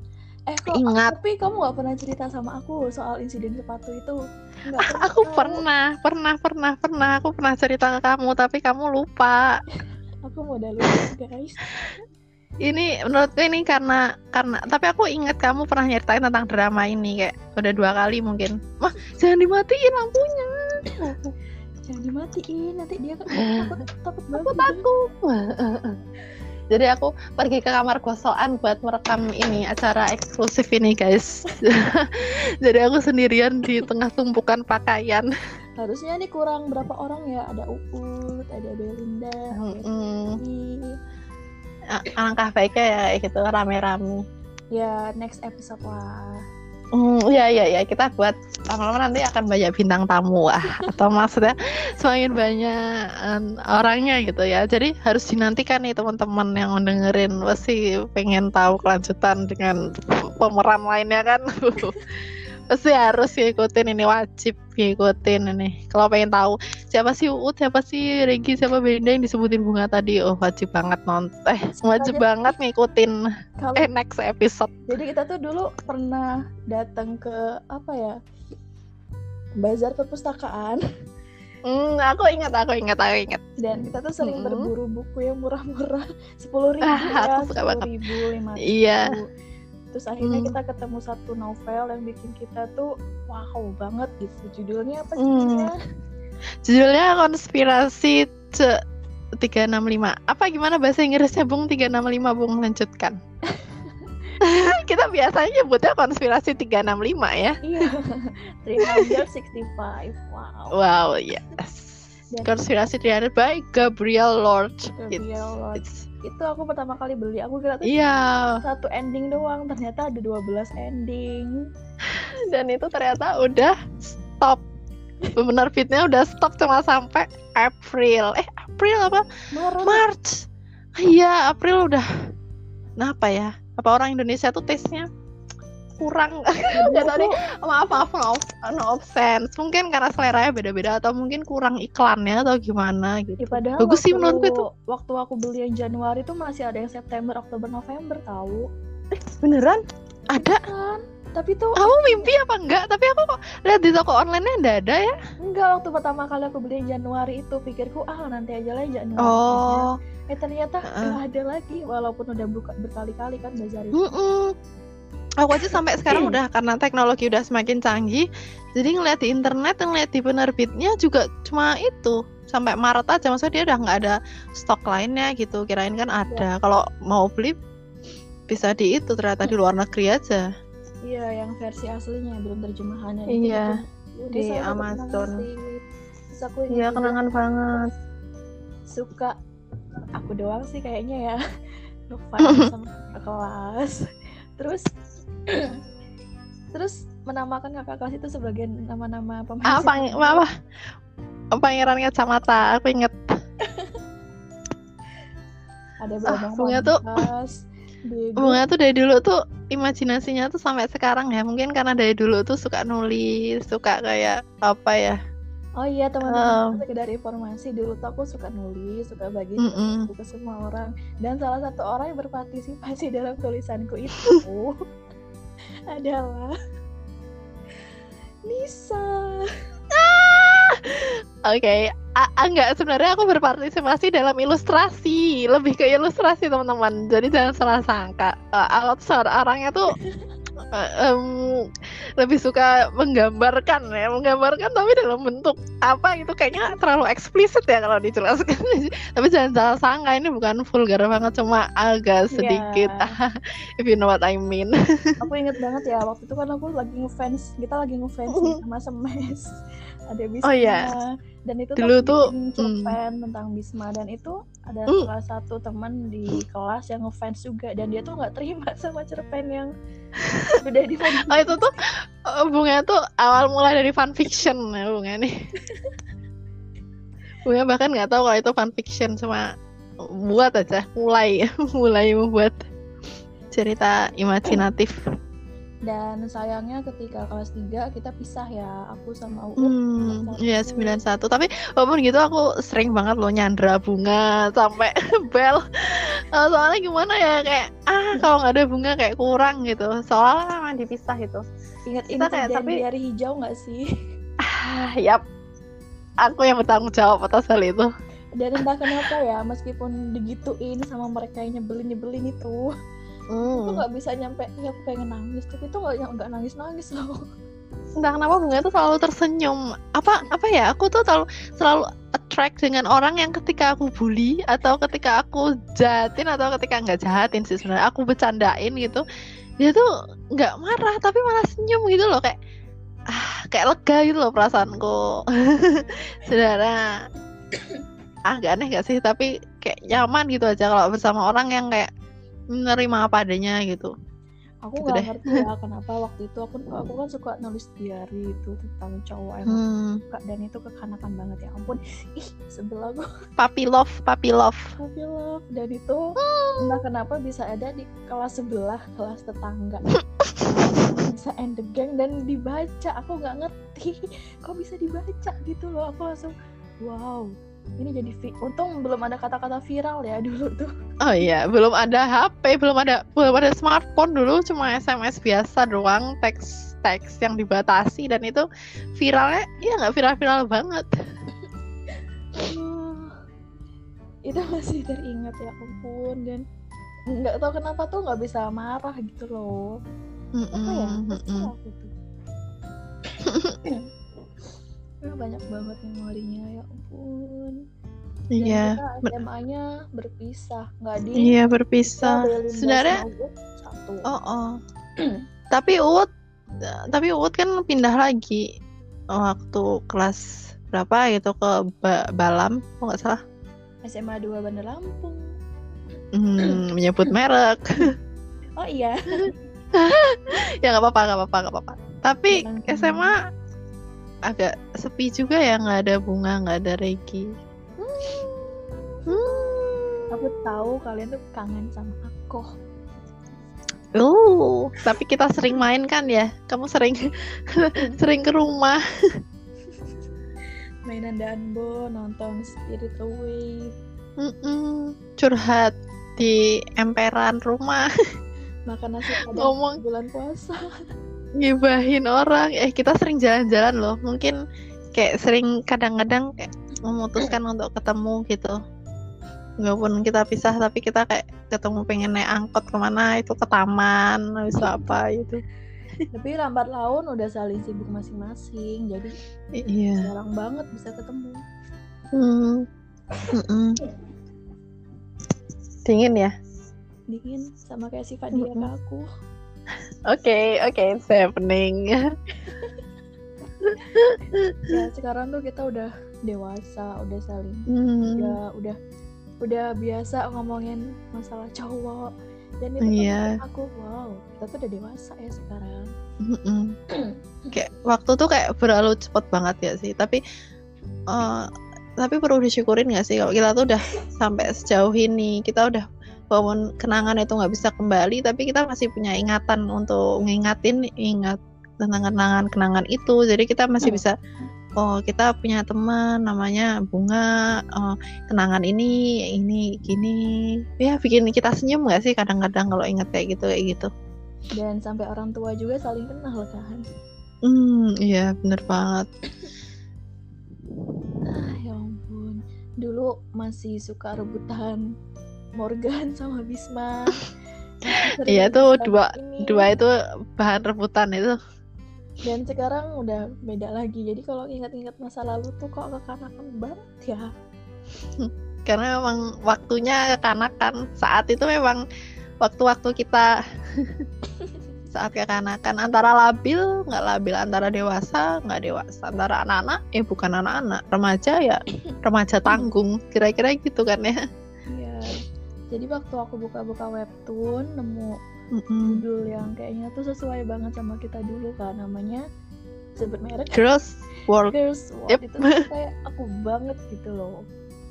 Eh kok Ingat. tapi kamu gak pernah cerita sama aku soal insiden sepatu itu? Nggak aku tahu. pernah pernah pernah pernah aku pernah cerita ke kamu tapi kamu lupa Aku mau udah lupa guys. ini menurutku ini karena karena tapi aku ingat kamu pernah nyeritain tentang drama ini kayak udah dua kali mungkin wah jangan dimatiin lampunya Jangan dimatiin nanti dia kan takut takut aku takut jadi aku pergi ke kamar gosokan buat merekam ini acara eksklusif ini guys jadi aku sendirian di tengah tumpukan pakaian Harusnya nih kurang berapa orang ya? Ada Uut, ada Belinda. A- alangkah baiknya ya gitu rame-rame Ya next episode lah. Hmm, iya iya iya kita buat lama-lama nanti akan banyak bintang tamu ah atau maksudnya semakin banyak em, orangnya gitu ya. Jadi harus dinantikan nih teman-teman yang mendengerin pasti pengen tahu kelanjutan dengan pemeran lainnya kan. pasti harus ngikutin ini wajib ngikutin ini. Kalau pengen tahu siapa sih Uut, siapa sih Regi, siapa Belinda yang disebutin bunga tadi, oh wajib banget nonton. Eh, wajib Sengaja. banget ngikutin Kalau eh next episode. jadi kita tuh dulu pernah datang ke apa ya? Bazar perpustakaan Hmm, aku ingat, aku ingat, aku ingat. dan kita tuh sering Mm-mm. berburu buku yang murah-murah sepuluh ribu Ah, ya sepuluh ribu lima ribu Iya. Terus akhirnya Hmm. kita ketemu satu novel yang bikin kita tuh wow banget gitu judulnya apa sih Hmm. Judulnya konspirasi ce 365. Apa gimana bahasa Inggrisnya Bung 365 Bung lanjutkan. Kita biasanya nyebutnya konspirasi 365 ya. iya 365 wow Wow, yes. Dan- Konspirasi 300 by Gabriel Lord. Gabriel It's- Lord. it's- itu aku pertama kali beli aku kira tuh Iya, satu ending doang ternyata ada 12 ending dan itu ternyata udah stop. Penerbitnya udah stop cuma sampai April. Eh, April apa? Maret March. Iya, April udah. Kenapa ya? Apa orang Indonesia tuh taste-nya kurang? Gak tau deh. Maaf, maaf, no, no offense. Mungkin karena seleranya beda-beda atau mungkin kurang iklannya atau gimana gitu. Ya, padahal Bagus sih waktu- menurutku itu. Waktu aku beli yang Januari tuh masih ada yang September, Oktober, November tahu. Beneran? Ada? Kan? Tapi tuh Kamu mimpi apa enggak? Tapi aku kok lihat di toko online-nya enggak ada ya. enggak waktu pertama kali aku beli yang Januari itu pikirku ah nanti aja lah Januari. Oh, Eh ternyata nggak ada lagi walaupun udah buka berkali-kali kan bazar itu. Mm-mm. Aku aja sampai sekarang udah karena teknologi udah semakin canggih, jadi ngeliat di internet, ngeliat di penerbitnya juga cuma itu sampai Maret aja, maksudnya dia udah nggak ada stok lainnya gitu. Kirain kan ada. Kalau mau beli bisa di itu ternyata di luar negeri aja. Iya, yang versi aslinya belum terjemahannya. Iya, Itu di Amazon. kenangan. Terus aku Iya juga kenangan banget. suka aku doang sih kayaknya ya ngefans sama kelas. Terus terus menamakan kakak kelas itu sebagai nama-nama pemain. Ah, pang apa? Pangeran kacamata, aku inget. Ada Ah, bunga tuh-. Bunga tuh dari dulu tuh imajinasinya tuh sampai sekarang ya. Mungkin karena dari dulu tuh suka nulis, suka kayak apa ya? Oh iya teman-teman Um. sekedar informasi dulu tuh aku suka nulis, suka bagi Mm-mm. tulisanku ke semua orang dan salah satu orang yang berpartisipasi dalam tulisanku itu adalah Nisa. Oke, A- a- enggak sebenarnya aku berpartisipasi dalam ilustrasi, lebih ke ilustrasi teman-teman. Jadi jangan salah sangka. Uh, tuh seorang- orangnya tuh um, lebih suka menggambarkan ya menggambarkan tapi dalam bentuk apa gitu kayaknya terlalu eksplisit ya kalau dijelaskan. Tapi jangan salah sangka ini bukan vulgar banget cuma agak sedikit. Yeah. if you know what I mean. Aku inget banget ya waktu itu kan aku lagi ngefans kita lagi ngefans sama semes. Ada Bisma oh, yeah. Dan itu dulu tuh cerpen mm. tentang Bisma. Dan itu ada mm. salah satu teman di kelas yang ngefans juga. Dan dia tuh nggak terima sama cerpen yang udah di fan oh itu tuh eh, bunga tuh awal mulai dari fanfiction ya bunga nih bunga bahkan nggak tahu kalau itu fanfiction cuma buat aja mulai mulai membuat cerita imajinatif dan sayangnya ketika kelas 3 kita pisah ya aku sama Uut hmm, iya 91 tapi walaupun gitu aku sering banget loh nyandra bunga sampai bel. Uh, soalnya gimana ya kayak ah kalau nggak ada bunga kayak kurang gitu. Soalnya memang dipisah gitu. Ingat ingat kayak tapi hari hijau nggak sih? Ah yap. Aku yang bertanggung jawab atas hal itu. Dan entah kenapa ya meskipun digituin sama mereka yang nyebelin nyebelin itu hmm. itu nggak bisa nyampe ya aku pengen nangis tapi itu nggak nggak nangis nangis loh. Entah kenapa bunga itu selalu tersenyum? Apa apa ya? Aku tuh selalu selalu attract dengan orang yang ketika aku bully atau ketika aku jahatin atau ketika nggak jahatin sih sebenarnya. Aku bercandain gitu. Dia tuh nggak marah tapi malah senyum gitu loh. Kayak ah kayak lega gitu loh perasaanku. Saudara ah gak aneh gak sih? Tapi kayak nyaman gitu aja kalau bersama orang yang kayak menerima apa adanya gitu. Aku gitu nggak ngerti ya kenapa waktu itu aku aku kan suka nulis diary itu tentang cowok yang hmm. suka dan itu kekanakan banget ya ampun. Ih sebelah aku. Papi love papi love. Papi love dan itu entah kenapa bisa ada di kelas sebelah kelas tetangga. Bisa end the gang dan dibaca aku nggak ngerti. Kok bisa dibaca gitu loh aku langsung wow ini jadi vi- untung belum ada kata-kata viral ya dulu tuh. Oh iya belum ada HP belum ada belum ada smartphone dulu cuma SMS biasa doang teks teks yang dibatasi dan itu viralnya ya nggak viral-viral banget. Itu masih teringat ya ampun dan nggak tahu kenapa tuh nggak bisa marah gitu loh. Mm -mm, apa ya mm -mm. banyak banget memorinya ya ampun. Iya SMA-nya berpisah nggak di iya berpisah. sebenarnya satu. Oh oh. Tapi Uut tapi Uut kan pindah lagi waktu kelas berapa gitu ke ba Balam kok nggak salah. SMA 2 Bandar Lampung. Hmm, menyebut merek. Oh iya. Ya nggak apa-apa nggak apa-apa nggak apa-apa. Tapi SMA agak sepi juga ya nggak ada bunga nggak ada Regi hmm. hmm. aku tahu kalian tuh kangen sama aku Oh, tapi kita sering main kan ya? Kamu sering sering ke rumah. Mainan Danbo, nonton Spirit Away. Mm -mm. Curhat di emperan rumah. Makan nasi padang Ngomong. bulan puasa ngibahin orang. Eh kita sering jalan-jalan loh. Mungkin kayak sering kadang-kadang kayak memutuskan untuk ketemu gitu. Pun kita pisah tapi kita kayak ketemu pengen naik angkot ke mana itu ke taman bisa apa gitu. Tapi lambat laun udah saling sibuk masing-masing jadi iya. jarang banget bisa ketemu. Hmm. dingin ya? Dingin sama kayak sifat dia ke aku Oke, oke, okay, it's happening. ya sekarang tuh kita udah dewasa, udah saling, hmm. udah udah udah biasa ngomongin masalah cowok dan itu yeah. aku wow kita tuh udah dewasa ya sekarang. kayak waktu tuh kayak berlalu cepet banget ya sih, tapi uh, tapi perlu disyukurin gak sih kalau kita tuh udah sampai sejauh ini kita udah walaupun kenangan itu nggak bisa kembali tapi kita masih punya ingatan untuk ngingatin ingat tentang kenangan-kenangan itu. Jadi kita masih hmm. bisa oh kita punya teman namanya bunga oh, kenangan ini ini gini. Ya bikin kita senyum nggak sih kadang-kadang kalau ingat kayak gitu kayak gitu. Dan sampai orang tua juga saling kenal kan? Hmm iya bener banget. Ah, ya ampun. Dulu masih suka rebutan Morgan sama Bisma Iya itu rebutan dua ini. dua itu bahan rebutan itu. Dan sekarang udah beda lagi. Jadi kalau ingat-ingat masa lalu tuh kok kekanakan banget ya. Karena memang waktunya kekanakan saat itu memang waktu-waktu kita saat kekanakan antara labil nggak labil antara dewasa nggak dewasa antara anak-anak eh bukan anak-anak remaja ya remaja tanggung kira-kira gitu kan ya. Jadi waktu aku buka-buka webtoon nemu Mm-mm. judul yang kayaknya tuh sesuai banget sama kita dulu kan namanya sebut merek Girls World. Girls World. Yep. itu tuh kayak aku banget gitu loh.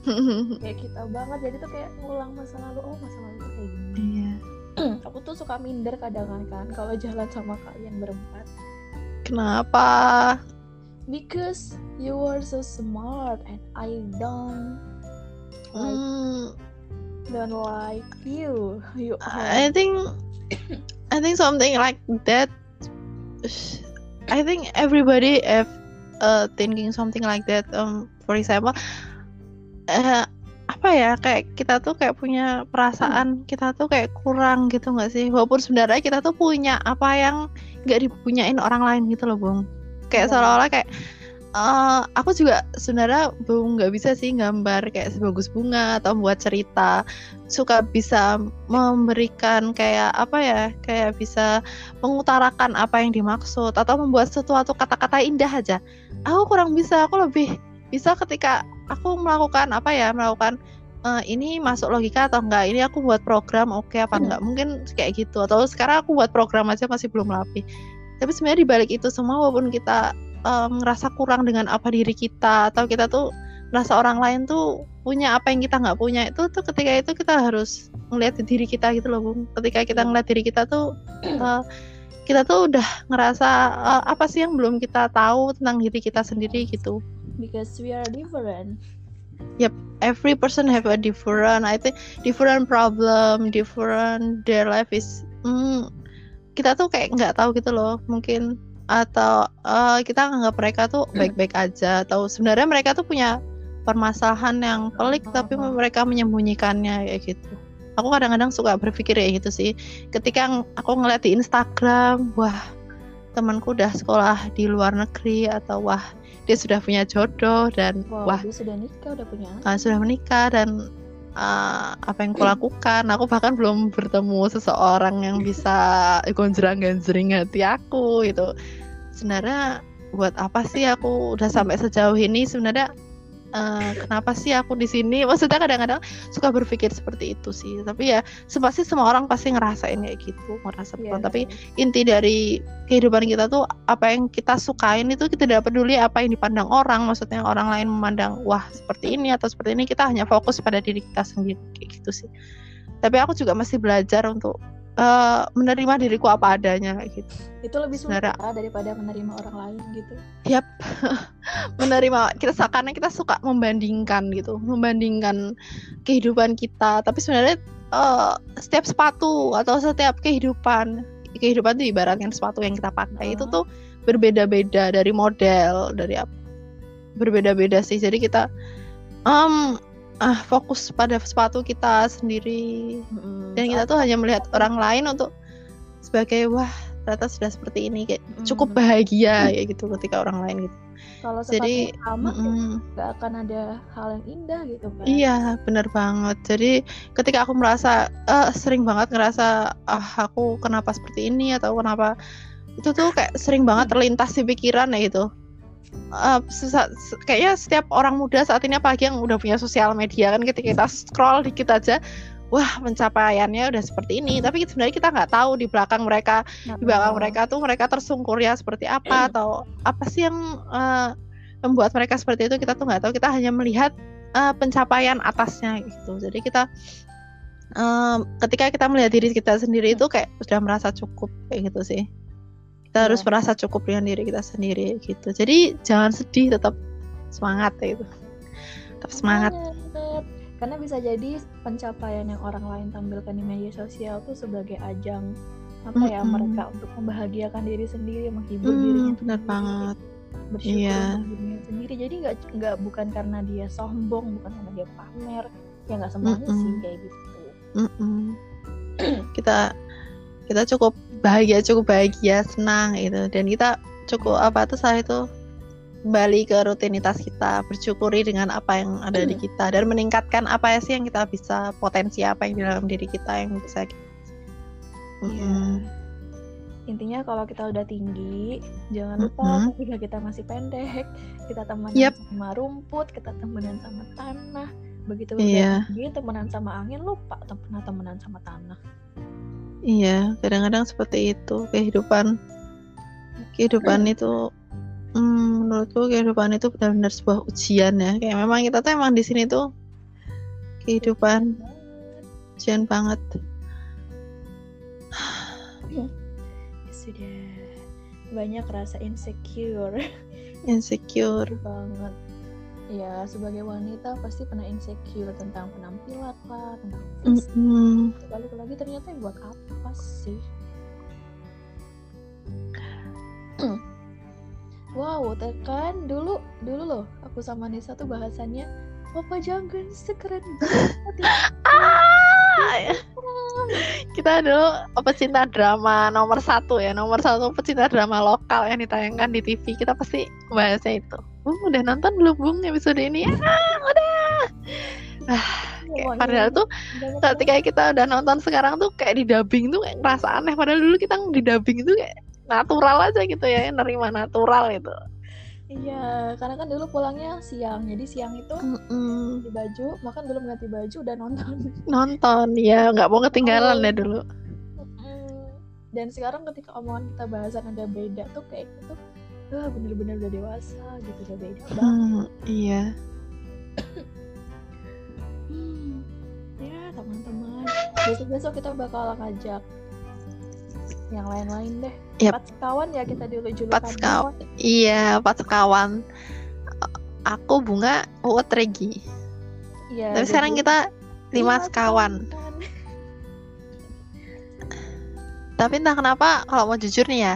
Kayak kita banget. Jadi tuh kayak ngulang masa lalu. Oh masa lalu tuh kayak gini. Iya. Aku tuh suka minder kadang kan kalau jalan sama kalian berempat. Kenapa? Because you are so smart and I don't like Hmm, don't like you you I think I think something like that. I think everybody have uh, thinking something like that. Um, for example, eh, apa ya kayak kita tuh kayak punya perasaan kita tuh kayak kurang gitu nggak sih? Walaupun sebenarnya kita tuh punya apa yang nggak dipunyain orang lain gitu loh, Bung. Kayak Iya. seolah-olah kayak eh, aku juga sebenarnya belum nggak bisa sih gambar kayak sebagus bunga atau membuat cerita. Suka bisa memberikan kayak apa ya kayak bisa mengutarakan apa yang dimaksud atau membuat sesuatu kata-kata indah aja. Aku kurang bisa aku lebih bisa ketika aku melakukan apa ya melakukan eh, ini masuk logika atau enggak ini aku buat program oke apa Hmm. enggak mungkin kayak gitu. Atau sekarang aku buat program aja masih belum rapi. Tapi sebenarnya dibalik itu semua walaupun kita eh, ngerasa kurang dengan apa diri kita atau kita tuh merasa orang lain tuh punya apa yang kita nggak punya itu tuh ketika itu kita harus di diri kita gitu loh bung. Ketika kita Iya. ngeliat diri kita tuh eh, kita tuh udah ngerasa eh, apa sih yang belum kita tahu tentang diri kita sendiri gitu. Because we are different. Every person have a different I think different problem different their life is hmm, kita tuh kayak nggak tahu gitu loh mungkin atau eh, kita nganggap mereka tuh baik-baik aja atau sebenarnya mereka tuh punya permasalahan yang pelik tapi Oh. mereka menyembunyikannya kayak gitu. Aku kadang-kadang suka berpikir ya gitu sih. Ketika aku ngeliat di Instagram wah temanku udah sekolah di luar negeri atau wah dia sudah punya jodoh dan wow wah dia sudah nikah udah punya anak. Uh, sudah menikah dan uh, apa yang kulakukan. Aku bahkan belum bertemu seseorang yang bisa gonjreng ganjring hati aku gitu sebenarnya buat apa sih aku udah sampai sejauh ini? Sebenarnya uh, kenapa sih aku di sini? Maksudnya kadang-kadang suka berpikir seperti itu sih. Tapi ya pasti semua orang pasti ngerasain kayak gitu ngerasa Iya, kurang tapi inti dari kehidupan kita tuh apa yang kita sukain itu kita tidak peduli apa yang dipandang orang. Maksudnya orang lain memandang wah seperti ini atau seperti ini kita hanya fokus pada diri kita sendiri kayak gitu sih. Tapi aku juga masih belajar untuk eh, menerima diriku apa adanya kayak gitu itu lebih sulit Sebenarnya- ya, daripada menerima orang lain gitu Yap, menerima kita karena kita suka membandingkan gitu, membandingkan kehidupan kita. Tapi sebenarnya eh, setiap sepatu atau setiap kehidupan, kehidupan itu ibaratkan sepatu yang kita pakai itu Ah. tuh berbeda-beda dari model, dari apa? Berbeda-beda sih. Jadi kita em, ah fokus pada sepatu kita sendiri dan kita tuh hanya melihat orang lain untuk sebagai wah ternyata sudah seperti ini kayak cukup Mm. bahagia kayak gitu ketika orang lain gitu. kalau Jadi, sama Mm-mm. nggak akan ada hal yang indah gitu kan Iya, benar banget. Jadi ketika aku merasa eh, sering banget ngerasa ah aku kenapa seperti ini atau kenapa itu tuh kayak sering banget terlintas di pikiran ya gitu. Eh, se- kayaknya setiap orang muda saat ini apalagi yang udah punya sosial media kan ketika kita scroll dikit aja wah pencapaiannya udah seperti ini. Tapi sebenarnya kita nggak tahu di belakang mereka Nah, di belakang mereka tuh mereka tersungkur ya seperti apa atau apa sih yang eh, membuat mereka seperti itu kita tuh nggak tahu. Kita hanya melihat eh, pencapaian atasnya gitu. Jadi kita em, ketika kita melihat diri kita sendiri itu kayak sudah merasa cukup kayak gitu sih kita harus Iya. merasa cukup dengan diri kita sendiri gitu jadi jangan sedih tetap semangat ya gitu tetap semangat Banget. Karena bisa jadi pencapaian yang orang lain tampilkan di media sosial tuh sebagai ajang apa ya Mm-mm. mereka untuk membahagiakan diri sendiri, menghibur Hmm, dirinya benar sendiri, banget bersyukur Iya. dirinya sendiri. Jadi nggak nggak bukan karena dia sombong, bukan karena dia pamer, ya nggak semuanya Mm-mm. sih kayak gitu. Mm-mm. kita kita cukup bahagia cukup bahagia senang gitu dan kita cukup apa tuh saya itu kembali ke rutinitas kita bersyukuri dengan apa yang ada di kita dan meningkatkan apa ya sih yang kita bisa potensi apa yang di dalam diri kita yang bisa kita Iya. Mm, Intinya kalau kita udah tinggi, jangan lupa Mm-mm. ketika kita masih pendek, kita temenan Yep. sama rumput, kita temenan sama tanah. Begitu Iya. udah tinggi, temenan sama angin, lupa tem- pernah temenan sama tanah. Iya kadang-kadang seperti itu kehidupan. Kehidupan itu hmm, menurutku kehidupan itu benar-benar sebuah ujian ya. Kayak memang kita tuh emang di sini tuh kehidupan ujian banget. Ya sudah banyak rasa insecure. Insecure. Banget. Ya, sebagai wanita pasti pernah insecure tentang penampilan lah, tentang fisik. Mm-mm. Balik lagi ternyata yang buat apa sih? wow, tekan dulu dulu loh aku sama Nisa tuh bahasannya Papa jangan sekeren banget ya. Ah, kita dulu pecinta drama nomor satu ya nomor satu pecinta drama lokal yang ditayangkan di TV kita pasti bahasnya itu "Bung, udah nonton belum bung episode ini ah udah ah, kayak Pokoknya padahal tuh banget ketika kita udah nonton sekarang tuh kayak di dubbing tuh kayak ngerasa aneh padahal dulu kita di dubbing tuh kayak natural aja gitu ya nerima natural gitu Iya, karena kan dulu pulangnya siang. Jadi siang itu Mm-mm. ganti baju, makan belum ganti baju udah nonton. nonton ya nggak mau ketinggalan Oh. ya dulu. Dan sekarang ketika omongan kita bahasan ada beda tuh kayak gitu, wah bener-bener udah dewasa gitu udah beda banget. Hmm, iya Hmm. Ya teman-teman, besok-besok kita bakal ngajak yang lain-lain deh. Yap. Empat sekawan ya kita dulu julukan. Empat sekawan. Iya, pas sekawan. Aku bunga, Uut Regi. Iya. Tapi sekarang kita lima lima sekawan. Tapi entah kenapa kalau mau jujur nih ya,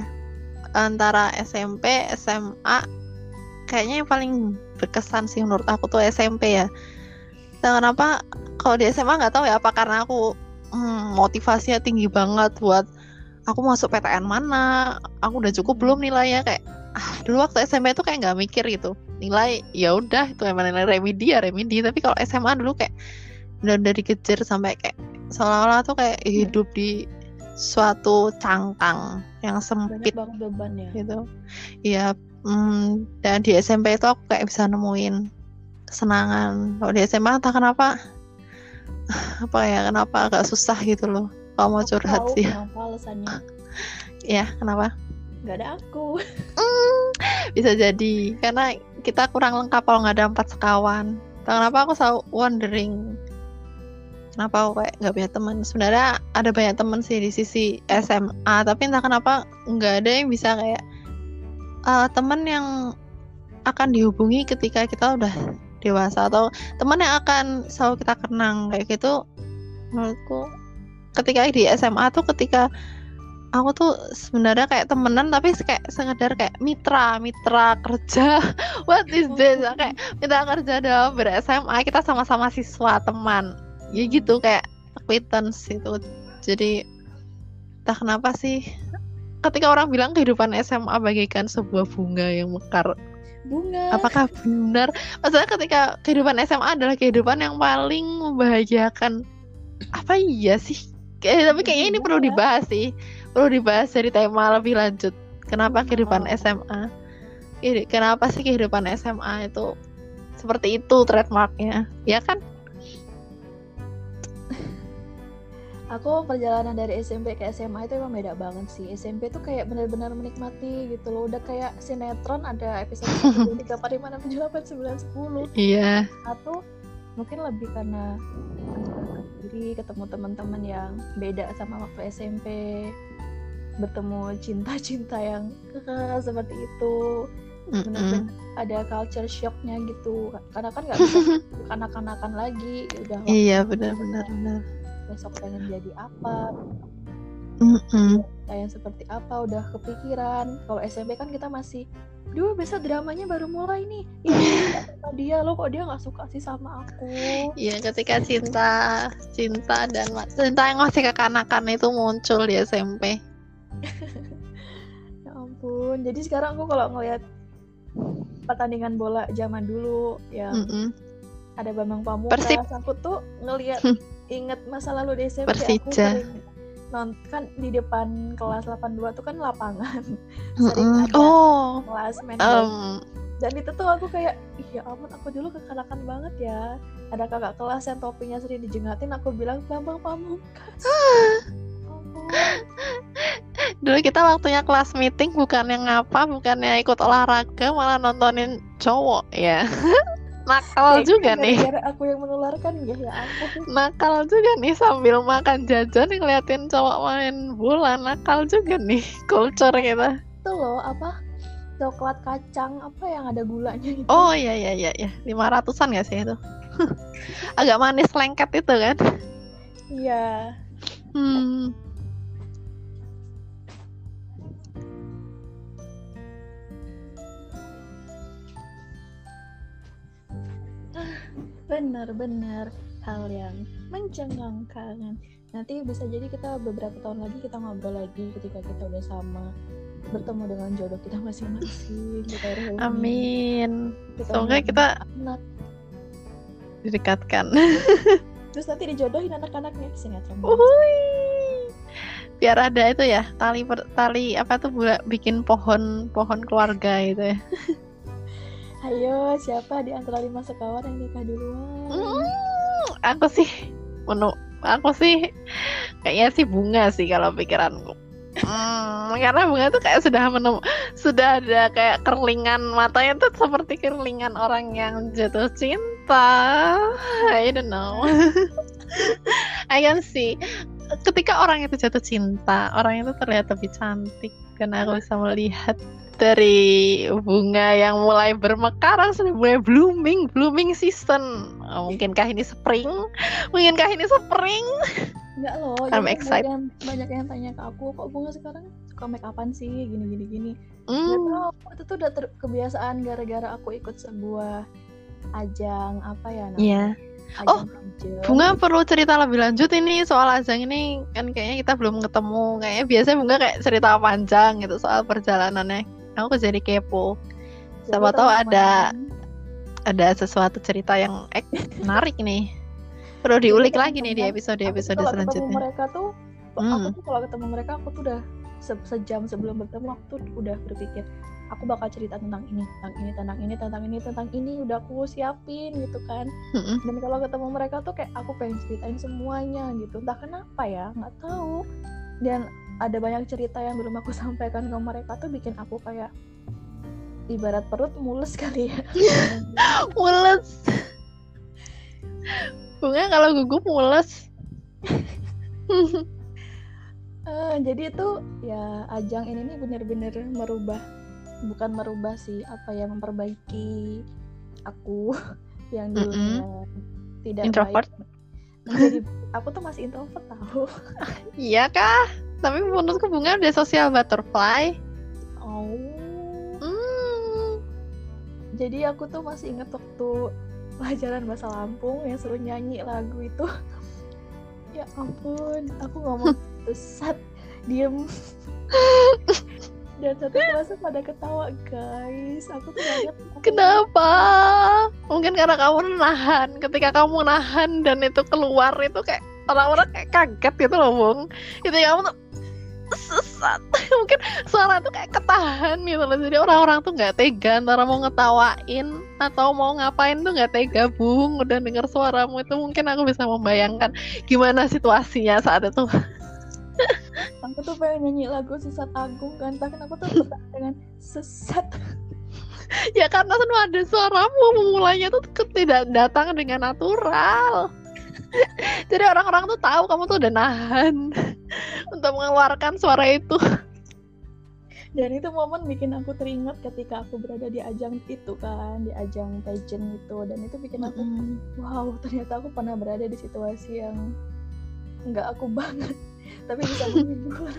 antara SMP, SMA, kayaknya yang paling berkesan sih menurut aku tuh SMP ya. Entah kenapa? Kalau di SMA nggak tahu ya apa karena aku hmm, motivasinya tinggi banget buat aku masuk PTN mana, aku udah cukup belum nilainya kayak ah, dulu waktu SMP tuh kayak nggak mikir gitu. Nilai ya udah itu emang nilai remedi ya remedi. Tapi kalau SMA dulu kayak udah udah dikejar sampai kayak seolah-olah tuh kayak hidup di suatu cangkang yang sempit beban ya. gitu. Iya mm, dan di SMP itu aku kayak bisa nemuin kesenangan. Kalau di SMA entah kenapa apa ya kenapa agak susah gitu loh kalau mau Aku curhat tahu sih. Kenapa alasannya? ya kenapa? Gak ada aku. bisa jadi. Karena kita kurang lengkap kalau nggak ada empat sekawan. Entah kenapa aku selalu wondering kenapa aku kayak nggak punya teman. Sebenarnya ada banyak teman sih di sisi SMA tapi entah kenapa nggak ada yang bisa kayak eh, teman yang akan dihubungi ketika kita udah dewasa atau teman yang akan selalu kita kenang kayak gitu. Menurutku ketika di SMA tuh ketika aku tuh sebenarnya kayak temenan tapi kayak sekedar kayak mitra mitra kerja. What is this? Kayak mitra kerja dalam ber SMA kita sama-sama siswa teman ya gitu kayak acquaintance itu jadi entah kenapa sih ketika orang bilang kehidupan SMA bagaikan sebuah bunga yang mekar. Bunga. apakah benar? Maksudnya ketika kehidupan SMA adalah kehidupan yang paling membahagiakan. Apa iya sih? Kayak- tapi kayaknya ini perlu Bunga. dibahas sih. Perlu dibahas dari tema lebih lanjut. Kenapa Wow. kehidupan SMA kenapa sih kehidupan SMA itu seperti itu trademarknya? Ya kan Aku perjalanan dari SMP ke SMA itu emang beda banget sih. SMP tuh kayak benar-benar menikmati gitu loh. Udah kayak sinetron ada episode 1, 2, 3, 4, 5, 6, 7, 8, 9, 10. iya Atau mungkin lebih karena diri ketemu teman-teman yang beda sama waktu SMP. Bertemu cinta-cinta yang kekeh seperti itu. Benar-benar ada culture shocknya gitu. Karena kan nggak bisa kanak-kanakan lagi. Udah iya benar benar benar besok pengen jadi apa Mm-mm. kayak seperti apa udah kepikiran kalau SMP kan kita masih Duh, besok dramanya baru mulai nih. Ya, sama dia lo kok dia nggak suka sih sama aku. Iya, ketika cinta, cinta dan cinta yang masih kekanakan itu muncul di SMP. Ya ampun. Jadi sekarang aku kalau ngelihat pertandingan bola zaman dulu yang Mm-mm. ada Bambang Pamungkas, Persib. aku tuh ngelihat inget masa lalu di SMP aku Persija. sering nonton kan di depan kelas 82 tuh kan lapangan. Sering ada Oh, kelas main em, dan itu tuh aku kayak ih ya ampun aku dulu kekanakan banget ya. Ada kakak kelas yang topinya sering dijengatin aku bilang Bambang Pamungkas. Dulu kita waktunya kelas meeting bukan yang ngapa, bukannya ikut olahraga, malah nontonin cowok ya. Nakal Kayak juga gitu nih. aku yang menularkan ya ya ampun Nakal juga nih sambil makan jajan ngeliatin cowok main bola. Nakal juga nih culture kita. itu loh apa coklat kacang apa yang ada gulanya itu Oh iya iya iya iya. 500-an gak sih itu? Agak manis lengket itu kan. iya Hmm. Benar-benar hal yang mencengangkan nanti bisa jadi kita beberapa tahun lagi kita ngobrol lagi ketika kita udah sama bertemu dengan jodoh kita masing-masing kita reuni, Amin. kita Semoga kita anak didekatkan. terus nanti dijodohin anak-anaknya sinetron. Biar ada itu ya tali per- tali apa tuh buat bikin pohon pohon keluarga gitu ya. ayo siapa di antara lima sekawan yang nikah duluan Hmm, aku sih menu aku sih kayaknya sih bunga sih kalau pikiranku. Hmm, karena bunga tuh kayak sudah menem sudah ada kayak kerlingan matanya tuh seperti kerlingan orang yang jatuh cinta. I don't know. I can see ketika orang itu jatuh cinta, orang itu terlihat lebih cantik karena aku bisa melihat dari bunga yang mulai bermekaran sudah mulai blooming, blooming season. Oh, mungkinkah ini spring? Mungkinkah ini spring? Enggak loh, I'm excited. banyak yang, banyak yang tanya ke aku, kok bunga sekarang suka make upan sih, gini gini gini. Hmm, tau, itu tuh udah ter- kebiasaan gara-gara aku ikut sebuah ajang apa ya namanya? Iya. Ajang pageant. Bunga perlu cerita lebih lanjut ini soal ajang ini kan kayaknya kita belum ketemu. Kayaknya biasanya Bunga kayak cerita panjang gitu soal perjalanannya. Aku jadi kepo. Siapa tahu ada ada sesuatu cerita yang eh, menarik nih. Perlu diulik Jadi lagi nih di teman-teman, episode-episode aku selanjutnya. mereka tuh, aku Hmm. tuh kalau ketemu mereka aku tuh udah se- sejam sebelum bertemu aku tuh udah berpikir aku bakal cerita tentang ini, tentang ini, tentang ini, tentang ini, tentang ini, udah aku siapin gitu kan. Mm-mm. dan kalau ketemu mereka tuh kayak aku pengen ceritain semuanya gitu entah kenapa ya nggak tahu dan ada banyak cerita yang belum aku sampaikan ke mereka tuh bikin aku kayak ibarat perut mules kali ya Mules. Bunga kalau gugup mules. Eh, jadi itu ya ajang ini nih bener-bener merubah bukan merubah sih apa ya memperbaiki aku yang dulunya tidak Introvert? baik menjadi aku tuh masih introvert tahu Iya kah? Tapi menurutku Bunga udah social butterfly. oh Hmm. Jadi aku tuh masih inget waktu pelajaran bahasa Lampung yang suruh nyanyi lagu itu. Ya ampun, aku ngomong sesat, diem. Dan satu kelasnya pada ketawa guys. Aku tuh aku- Kenapa? Mungkin karena kamu nahan. Ketika kamu nahan dan itu keluar itu kayak orang-orang kayak kaget gitu loh, Bung. Itu kamu tuh sesat. Mungkin suara tuh kayak ketahan gitu loh. Jadi orang-orang tuh nggak tega antara mau ngetawain atau mau ngapain tuh nggak tega, Bung. Udah denger suaramu itu mungkin aku bisa membayangkan gimana situasinya saat itu. Aku tuh pengen nyanyi lagu sesat agung kan, tapi aku tuh dengan sesat. ya karena semua ada suaramu memulainya tuh tidak datang dengan natural jadi orang-orang tuh tahu kamu tuh udah nahan untuk mengeluarkan suara itu. Dan itu momen bikin aku teringat ketika aku berada di ajang itu kan, di ajang pageant itu. Dan itu bikin aku wow ternyata aku pernah berada di situasi yang nggak aku banget tapi bisa menghibur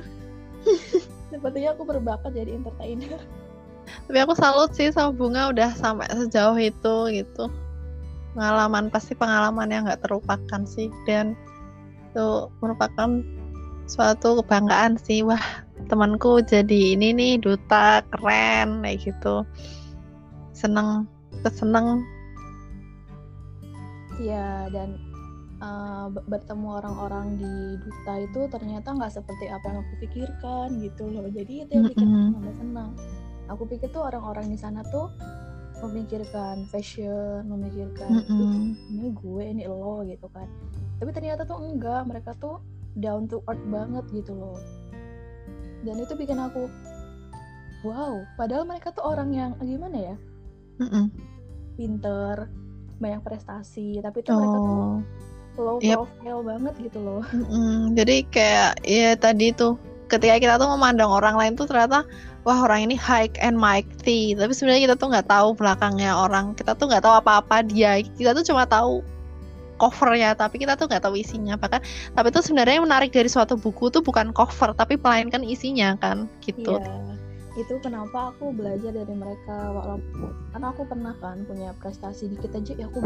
sepertinya aku berbakat jadi entertainer. Tapi aku salut sih sama bunga udah sampai sejauh itu gitu pengalaman pasti pengalaman yang nggak terlupakan sih. Dan itu merupakan suatu kebanggaan sih. Wah temanku jadi ini nih duta keren kayak gitu. Seneng keseneng. Ya dan uh, bertemu orang-orang di duta itu ternyata nggak seperti apa yang aku pikirkan gitu loh. Jadi itu yang bikin aku tambah senang. Aku pikir tuh orang-orang di sana tuh memikirkan fashion memikirkan mm ini gue ini lo gitu kan tapi ternyata tuh enggak mereka tuh down to earth banget gitu loh dan itu bikin aku wow padahal mereka tuh orang yang gimana ya mm -mm. pinter banyak prestasi tapi tuh oh. mereka tuh oh. low yep. profile banget gitu loh mm -mm. jadi kayak ya tadi tuh ketika kita tuh memandang orang lain tuh ternyata wah orang ini high and mighty. Tapi sebenarnya kita tuh nggak tahu belakangnya orang. Kita tuh nggak tahu apa-apa dia. Kita tuh cuma tahu covernya tapi kita tuh nggak tahu isinya. Bahkan tapi itu sebenarnya yang menarik dari suatu buku tuh bukan cover tapi melainkan isinya kan? Gitu. Iya. itu kenapa aku belajar dari mereka walaupun karena aku pernah kan punya prestasi dikit aja ya aku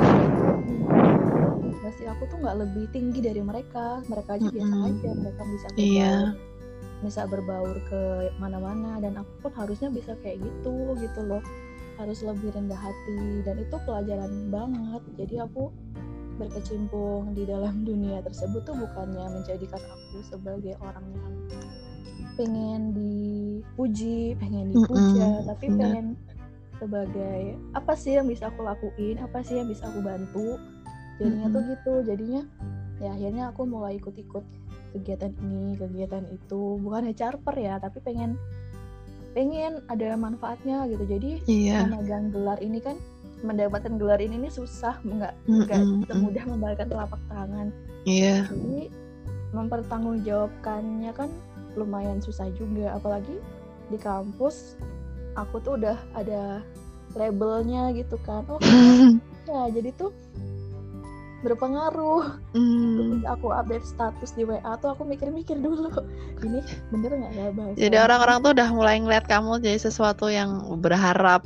prestasi aku tuh nggak lebih tinggi dari mereka. Mereka aja mm -hmm. biasa aja mereka bisa iya. Bisa berbaur ke mana-mana dan aku pun harusnya bisa kayak gitu gitu loh harus lebih rendah hati dan itu pelajaran banget jadi aku berkecimpung di dalam dunia tersebut tuh bukannya menjadikan aku sebagai orang yang pengen dipuji, pengen dipuja, mm -hmm. tapi pengen sebagai apa sih yang bisa aku lakuin, apa sih yang bisa aku bantu. Jadinya mm -hmm. tuh gitu, jadinya ya akhirnya aku mulai ikut-ikut kegiatan ini, kegiatan itu, bukan hanya charper ya, tapi pengen pengen ada manfaatnya gitu. Jadi yeah. memegang gelar ini kan mendapatkan gelar ini nih susah nggak nggak mm -hmm. semudah membalikan telapak tangan iya yeah. jadi mempertanggungjawabkannya kan lumayan susah juga apalagi di kampus aku tuh udah ada labelnya gitu kan oh ya jadi tuh berpengaruh mm. aku update status di WA tuh aku mikir-mikir dulu ini bener nggak ya bahasa jadi orang-orang tuh udah mulai ngeliat kamu jadi sesuatu yang berharap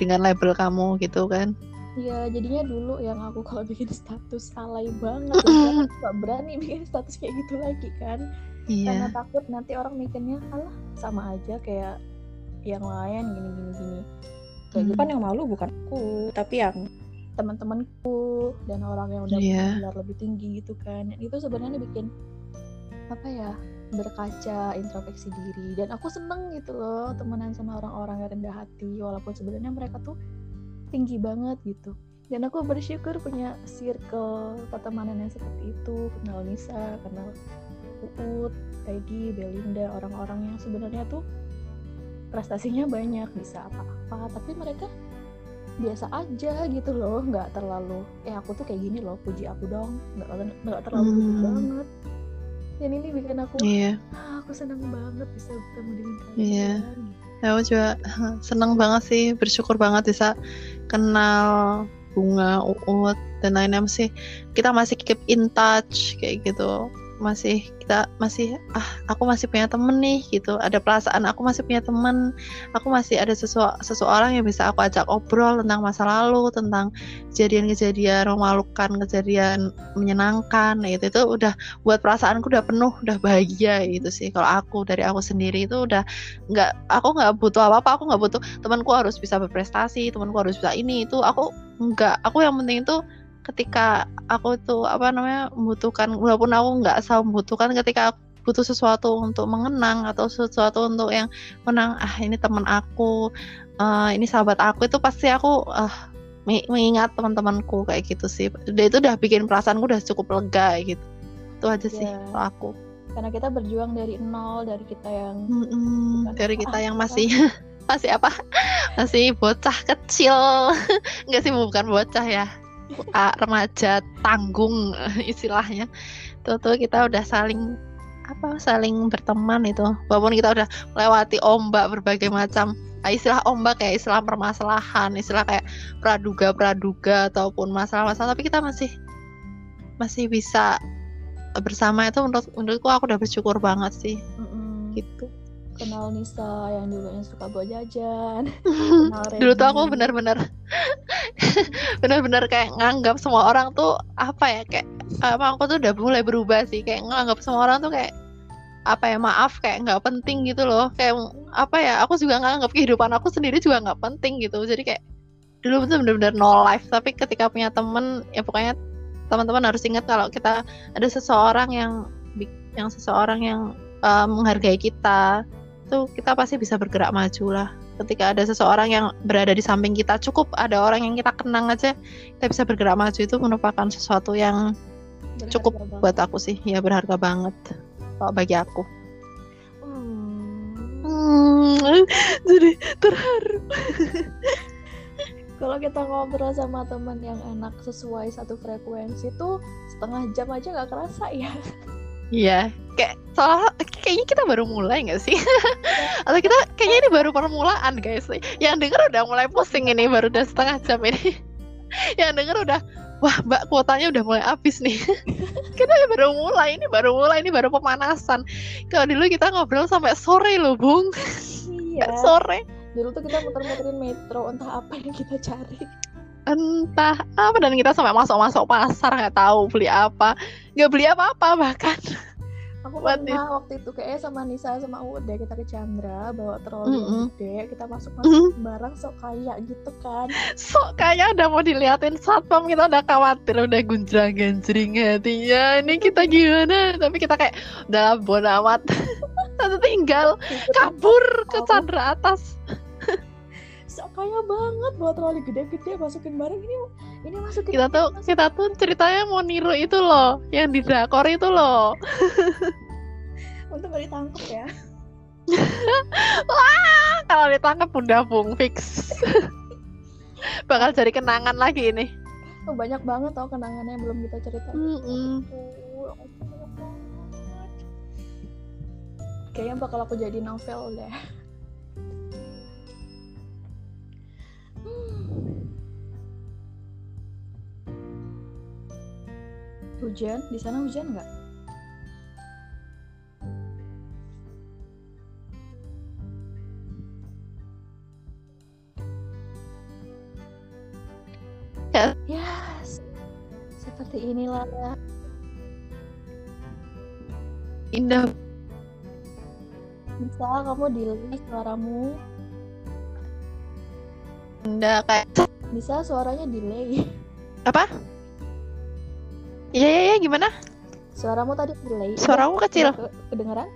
dengan label kamu gitu kan Iya, jadinya dulu yang aku kalau bikin status alay banget, gak berani bikin status kayak gitu lagi kan, iya. karena takut nanti orang mikirnya, alah sama aja kayak yang lain gini gini. Kayak gitu kan yang malu bukan aku, tapi yang teman-temanku dan orang yang udah yeah. lebih tinggi gitu kan. Itu sebenarnya bikin apa ya berkaca introspeksi diri dan aku seneng gitu loh temenan sama orang-orang yang rendah hati walaupun sebenarnya mereka tuh tinggi banget gitu dan aku bersyukur punya circle pertemanan yang seperti itu kenal Nisa kenal Uut Peggy Belinda orang-orang yang sebenarnya tuh prestasinya banyak bisa apa-apa tapi mereka biasa aja gitu loh nggak terlalu eh aku tuh kayak gini loh puji aku dong nggak nggak terlalu hmm. banget dan ini bikin aku iya. ah, aku senang banget bisa bertemu dengan kalian iya. Ya, aku juga senang banget sih bersyukur banget bisa kenal bunga uut dan lainnya sih kita masih keep in touch kayak gitu masih kita masih ah aku masih punya temen nih gitu. Ada perasaan aku masih punya temen aku masih ada sesu seseorang yang bisa aku ajak obrol tentang masa lalu tentang kejadian-kejadian memalukan kejadian menyenangkan gitu itu udah buat perasaanku udah penuh udah bahagia gitu sih. Kalau aku dari aku sendiri itu udah nggak aku nggak butuh apa apa aku nggak butuh temanku harus bisa berprestasi temanku harus bisa ini itu aku nggak aku yang penting itu ketika aku tuh apa namanya membutuhkan walaupun aku nggak selalu membutuhkan ketika aku butuh sesuatu untuk mengenang atau sesuatu untuk yang menang ah ini teman aku uh, ini sahabat aku itu pasti aku uh, mengingat teman-temanku kayak gitu sih. Dia itu udah bikin perasaanku udah cukup lega gitu. Itu aja sih yeah. kalau aku. Karena kita berjuang dari nol dari kita yang mm -mm, dari kita ah, yang masih masih apa? Masih bocah kecil. Nggak sih bukan bocah ya remaja tanggung istilahnya. Itu tuh kita udah saling apa saling berteman itu. Walaupun kita udah melewati ombak berbagai macam nah, istilah ombak kayak istilah permasalahan istilah kayak praduga praduga ataupun masalah-masalah tapi kita masih masih bisa bersama. Itu menurut menurutku aku udah bersyukur banget sih. Mm-mm. gitu kenal Nisa yang dulunya suka bawa jajan. Dulu tuh aku benar-benar benar-benar kayak nganggap semua orang tuh apa ya kayak apa aku tuh udah mulai berubah sih. Kayak nganggap semua orang tuh kayak apa ya maaf kayak nggak penting gitu loh. Kayak apa ya aku juga nganggap kehidupan aku sendiri juga nggak penting gitu. Jadi kayak dulu tuh benar-benar no life. Tapi ketika punya temen ya pokoknya teman-teman harus ingat kalau kita ada seseorang yang yang seseorang yang uh, menghargai kita tuh kita pasti bisa bergerak maju lah ketika ada seseorang yang berada di samping kita cukup ada orang yang kita kenang aja kita bisa bergerak maju itu merupakan sesuatu yang Berharga cukup banget. buat aku sih ya berharga banget kalau bagi aku Hmm. hmm, jadi terharu Kalau kita ngobrol sama teman yang enak sesuai satu frekuensi tuh setengah jam aja nggak kerasa ya. Iya, kayak soalnya kayaknya kita baru mulai nggak sih? Atau kita kayaknya ini baru permulaan guys. Yang denger udah mulai pusing ini baru udah setengah jam ini. Yang denger udah wah mbak kuotanya udah mulai habis nih. kita baru mulai ini baru mulai ini baru pemanasan. Kalau dulu kita ngobrol sampai sore loh bung, Iya. Sampai sore. Dulu tuh kita muter-muterin metro entah apa yang kita cari. Entah apa dan kita sampai masuk-masuk pasar nggak tahu beli apa, nggak beli apa-apa bahkan. Aku pernah waktu itu kayaknya sama Nisa sama Ude kita ke Chandra bawa troli yang Mm-mm. gede kita masuk masuk barang sok kaya gitu kan. sok kayak udah mau diliatin satpam kita udah khawatir udah gunjang ganjring hatinya. Ini kita gimana? Tapi kita kayak udah bodo amat. Satu tinggal kabur ke Chandra atas Sok kaya banget bawa troli gede-gede masukin barang ini ini masukin kita tuh kita tuh ceritanya mau niru itu loh yang di drakor itu loh untuk gak ditangkap ya. wah kalau ditangkap udah bung fix bakal jadi kenangan lagi ini Oh, banyak banget tau kenangannya yang belum kita aku banyak banget. Kayaknya bakal aku jadi novel deh. Hujan? Di sana hujan nggak? Ya. Yes. Seperti inilah indah bisa kamu delay suaramu indah kayak bisa suaranya delay. Apa? Iya iya iya gimana? Suaramu tadi delay. Suaramu kecil. Udah ke- kedengeran?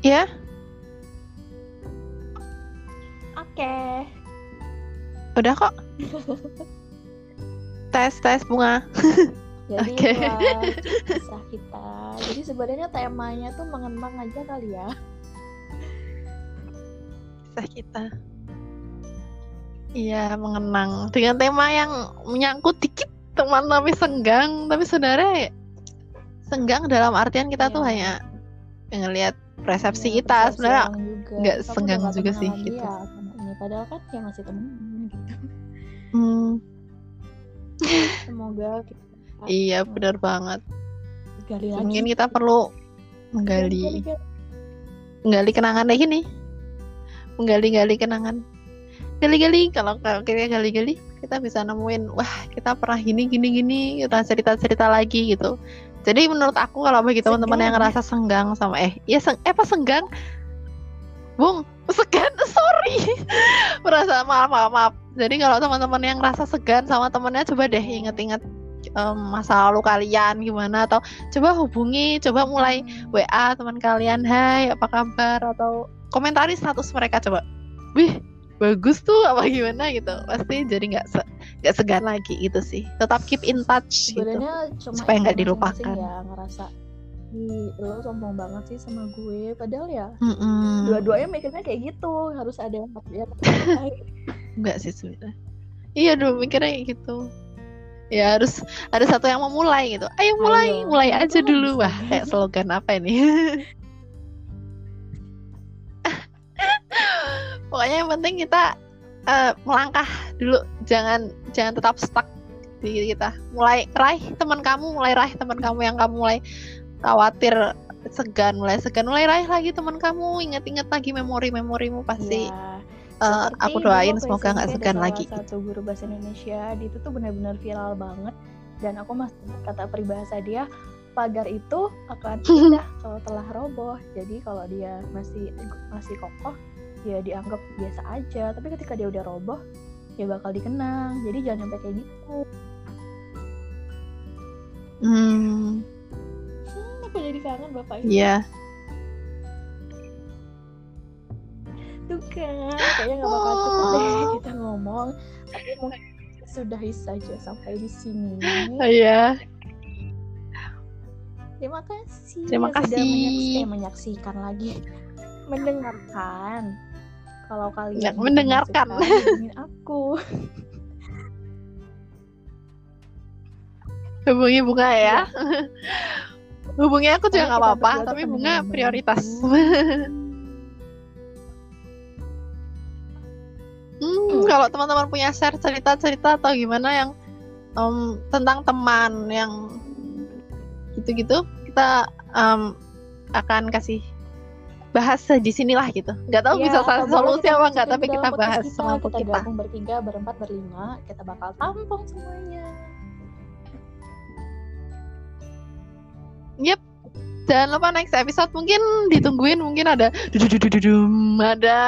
Ya oke. Udah kok? Tes tes bunga. Jadi Oke. itulah kisah kita. Jadi sebenarnya temanya tuh mengenang aja kali ya. Kisah kita iya mengenang. Dengan tema yang menyangkut dikit teman tapi senggang. Tapi sebenarnya senggang dalam artian kita tuh Iya. hanya ngelihat persepsi Ya, kita. sebenarnya nggak senggang juga sih, sama gitu. ini padahal kan ya masih temen gitu. Hmm, semoga kita iya benar banget. Gali lagi mungkin kita perlu menggali menggali kenangan kayak gini menggali-gali kenangan gali-gali kalau kalau kita gali-gali kita bisa nemuin wah kita pernah gini gini gini kita cerita-cerita lagi gitu. Jadi menurut aku kalau bagi teman-teman yang Senggang. ngerasa senggang sama eh ya seng eh apa senggang? Bung segan sorry. Merasa maaf maaf maaf. Jadi kalau teman-teman yang ngerasa segan sama temennya coba deh inget-inget em, masa lalu kalian gimana atau coba hubungi coba mulai WA teman kalian, hai apa kabar? Atau komentari status mereka coba. Wih, bagus tuh apa gimana gitu. Pasti jadi nggak se nggak segan lagi gitu sih. Tetap keep in touch gitu. sebenarnya cuma Supaya nggak dilupakan. ya ngerasa Ih, lo sombong banget sih sama gue padahal ya Mm-mm. dua-duanya mikirnya kayak gitu harus ada yang ya, Enggak sih sebenarnya. Iya dulu mikirnya kayak gitu. Ya harus ada satu yang mau mulai gitu. Ayo mulai, Ayo. mulai Itu aja dulu. Wah, kayak slogan apa ini? Pokoknya yang penting kita eh, melangkah dulu, jangan jangan tetap stuck di kita. Mulai raih teman kamu mulai raih teman kamu yang kamu mulai khawatir segan mulai segan mulai raih lagi teman kamu. Ingat-ingat lagi memori-memorimu pasti Ya, seperti aku doain semoga nggak segan lagi. satu guru bahasa Indonesia di itu tuh benar-benar viral banget. Dan aku masih ingat kata peribahasa dia pagar itu akan indah kalau telah roboh. Jadi kalau dia masih masih kokoh ya dianggap biasa aja. Tapi ketika dia udah roboh ya bakal dikenang. Jadi jangan sampai kayak gitu. Hmm hmm, aku jadi kangen bapak ini. Iya. Tuh kan kayaknya nggak bakal cukup deh kita ngomong. Tapi mungkin sudahi saja sampai di sini. Iya. Terima kasih. Terima yang sudah kasih. menyaksi- eh, menyaksikan lagi, mendengarkan. Kalau kalian Ya, juga mendengarkan. hubungin aku. hubungi bunga ya. Hubungi aku juga nggak apa-apa tapi bunga prioritas. Hmm, kalau teman-teman punya share cerita-cerita atau gimana yang em, tentang teman yang gitu-gitu, kita em, akan kasih bahas di sinilah gitu. Nggak tahu Ya, bisa solusi apa masukin nggak, ke tapi kita bahas kita, semampu kita. kita. gabung bertiga, berempat, berlima, kita bakal tampung semuanya. Yep. Jangan lupa next episode mungkin ditungguin mungkin ada ada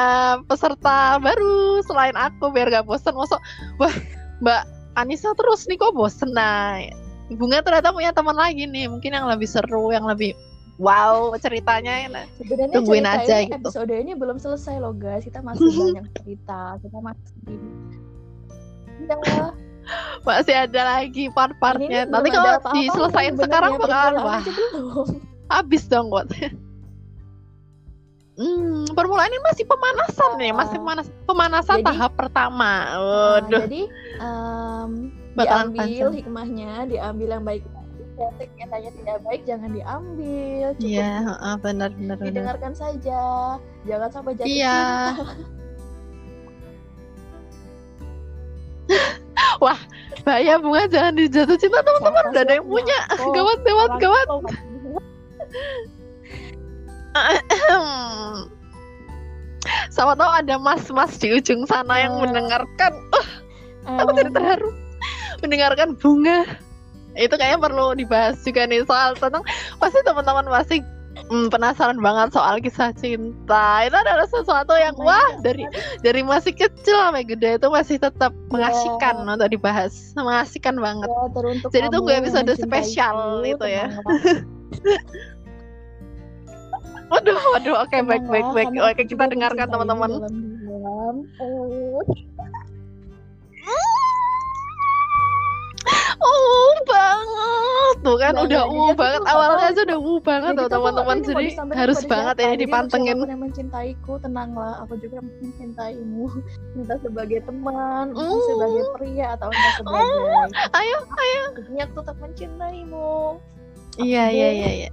peserta baru selain aku biar gak bosen Masa wah Mbak Anissa terus nih kok bosen nah Bunga ternyata punya teman lagi nih mungkin yang lebih seru yang lebih wow ceritanya nah. Sebenarnya Tungguin cerita aja ini, gitu. episode ini belum selesai loh guys. Kita masih banyak cerita. Kita masih Ya, masih ada lagi part-partnya nanti kalau diselesain sebenarnya, sekarang bakalan permulaan wah habis dong buat Hmm, permulaan ini masih pemanasan nih, masih pemanas pemanasan Jadi- tahap pertama. Waduh. jadi Bakalan diambil panjang. hikmahnya, diambil yang baik. Yang ternyatanya tidak baik jangan diambil. Cukup Iya, heeh, benar benar benar. didengarkan saja. Jangan sampai jatuh Iya. cinta. Bahaya bunga jangan dijatuh cinta teman-teman udah ada yang punya. aku? Gawat gawat gawat. tua. Sama tahu ada mas-mas di ujung sana yang Eh. mendengarkan. Aku Eh, jadi terharu mendengarkan bunga. Itu kayaknya perlu dibahas juga nih soal tentang pasti teman-teman pasti hmm, penasaran banget soal kisah cinta. Itu adalah sesuatu yang Oh wah God. dari dari masih kecil sampai gede itu masih tetap Iya. mengasihkan untuk dibahas. Mengasihkan banget. ya, teruntuk Jadi tunggu episode spesial itu ya. tenanglah. Waduh, waduh, oke baik baik Tenanglah, baik. Oke, kita dengarkan teman-teman. Oh. Uh banget. Tuh kan Nggak, udah uh banget. awalnya aja udah uh banget tuh teman-teman. jadi harus banget untuk dipantengin yang mencintaiku, tenanglah, aku juga mencintaimu. Entah sebagai teman, entah Uh. sebagai pria atau entah sebagai ayo Jadi aku tetap mencintaimu. iya iya iya iya.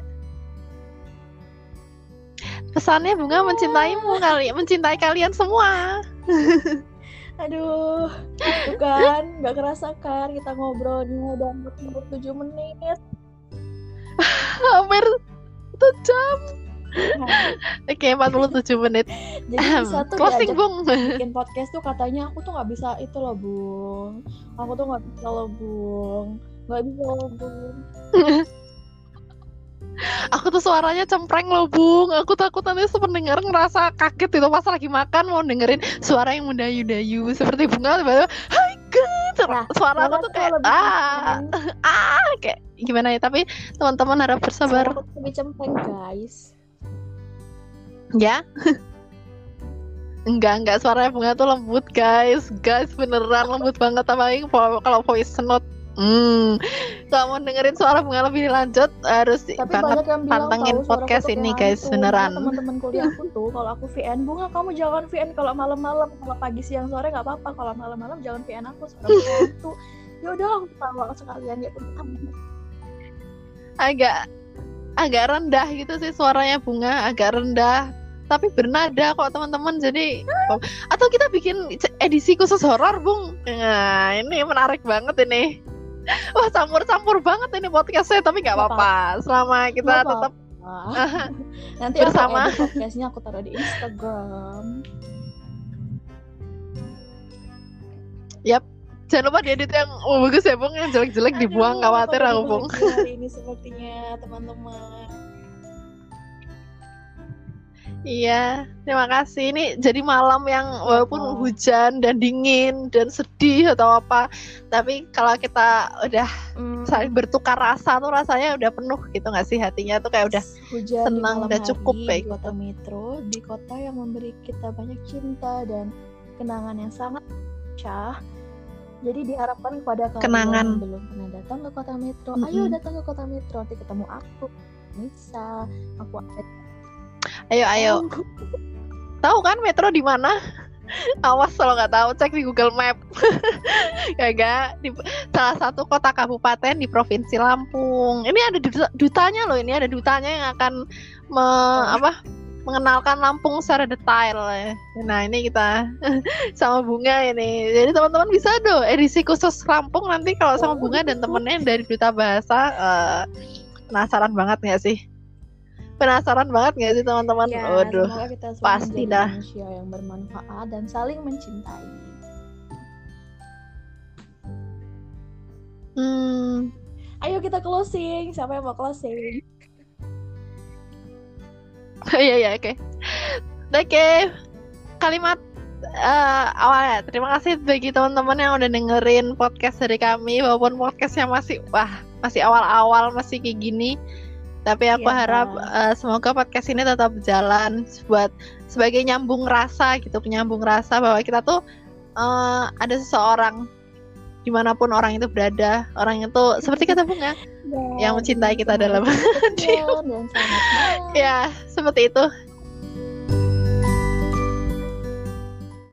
Pesannya bunga mencintaimu kali mencintai kalian semua Aduh, itu kan nggak kerasa kan kita ngobrolnya udah hampir 7 menit. hampir satu jam. Nah, oke 47 menit. Jadi bisa tuh closing bung. bikin podcast tuh katanya aku tuh nggak bisa itu loh bung. Aku tuh nggak bisa loh bung. Nggak bisa loh bung aku tuh suaranya cempreng loh bung. Aku takut nanti pendengar ngerasa kaget itu pas lagi makan mau dengerin suara yang mendayu-dayu. Seperti bunga tiba-tiba hai God Nah, suara aku tuh kayak ah. ah kayak gimana ya? Tapi teman-teman harap bersabar. Suara aku lebih cempreng guys. Ya? Enggak enggak. Suaranya bunga tuh lembut guys. Guys beneran lembut banget. Apalagi kalau voice note hmm. Kalau mau dengerin suara bunga lebih lanjut harus tapi banget banyak yang bilang pantengin tahu podcast ini, guys, beneran. Teman-teman kuliahku tuh kalau aku VN bunga kamu jangan VN kalau malam-malam. Kalau pagi siang sore nggak apa-apa. Kalau malam-malam jangan VN aku. Suara hantu ya udah aku tahu sekalian ya agak agak rendah gitu sih suaranya bunga agak rendah. Tapi bernada kok teman-teman. Jadi atau kita bikin edisi khusus horor bung? Nah ini menarik banget ini Wah campur-campur banget ini podcastnya tapi nggak apa-apa. Selama kita Nggak tetap apa-apa. Nanti Bersama. aku podcastnya aku taruh di Instagram. jangan lupa diedit yang oh, bagus ya Bung yang jelek-jelek dibuang khawatir aku Bung. hari ini sepertinya teman-teman. Iya, terima kasih. Ini jadi malam yang walaupun Oh. hujan dan dingin dan sedih atau apa, tapi kalau kita udah Hmm, saling bertukar rasa tuh rasanya udah penuh gitu nggak sih hatinya tuh kayak udah hujan senang, udah cukup hari kayak di kota metro, di kota yang memberi kita banyak cinta dan kenangan yang sangat syah. Jadi diharapkan kepada kalian Kenangan. yang belum pernah datang ke kota metro, Mm-mm. ayo datang ke kota metro, nanti ketemu aku, Nisa, aku ayo ayo. Tahu kan metro di mana? Awas kalau nggak tahu cek di Google Map. ya enggak di salah satu kota kabupaten di provinsi Lampung. Ini ada duta- dutanya loh, ini ada dutanya yang akan me- apa? mengenalkan Lampung secara detail. Nah, ini kita sama Bunga ini. Jadi teman-teman bisa do edisi khusus Lampung nanti kalau sama Oh. Bunga dan temennya dari Duta Bahasa eh, penasaran banget nggak sih? Penasaran banget nggak sih teman-teman? Ya, Waduh. pasti dah. manusia yang bermanfaat dan saling mencintai. Hmm, Ayo kita closing. Siapa yang mau closing? Iya iya oke. Oke. Kalimat eh, awalnya terima kasih bagi teman-teman yang udah dengerin podcast dari kami walaupun podcastnya masih wah masih awal-awal masih kayak gini. Tapi aku Iya, harap eh, semoga podcast ini tetap berjalan buat sebagai nyambung rasa gitu, penyambung rasa bahwa kita tuh eh, ada seseorang di mana pun orang itu berada, orang itu seperti kata bunga yang mencintai kita dalam dan malam. ya seperti itu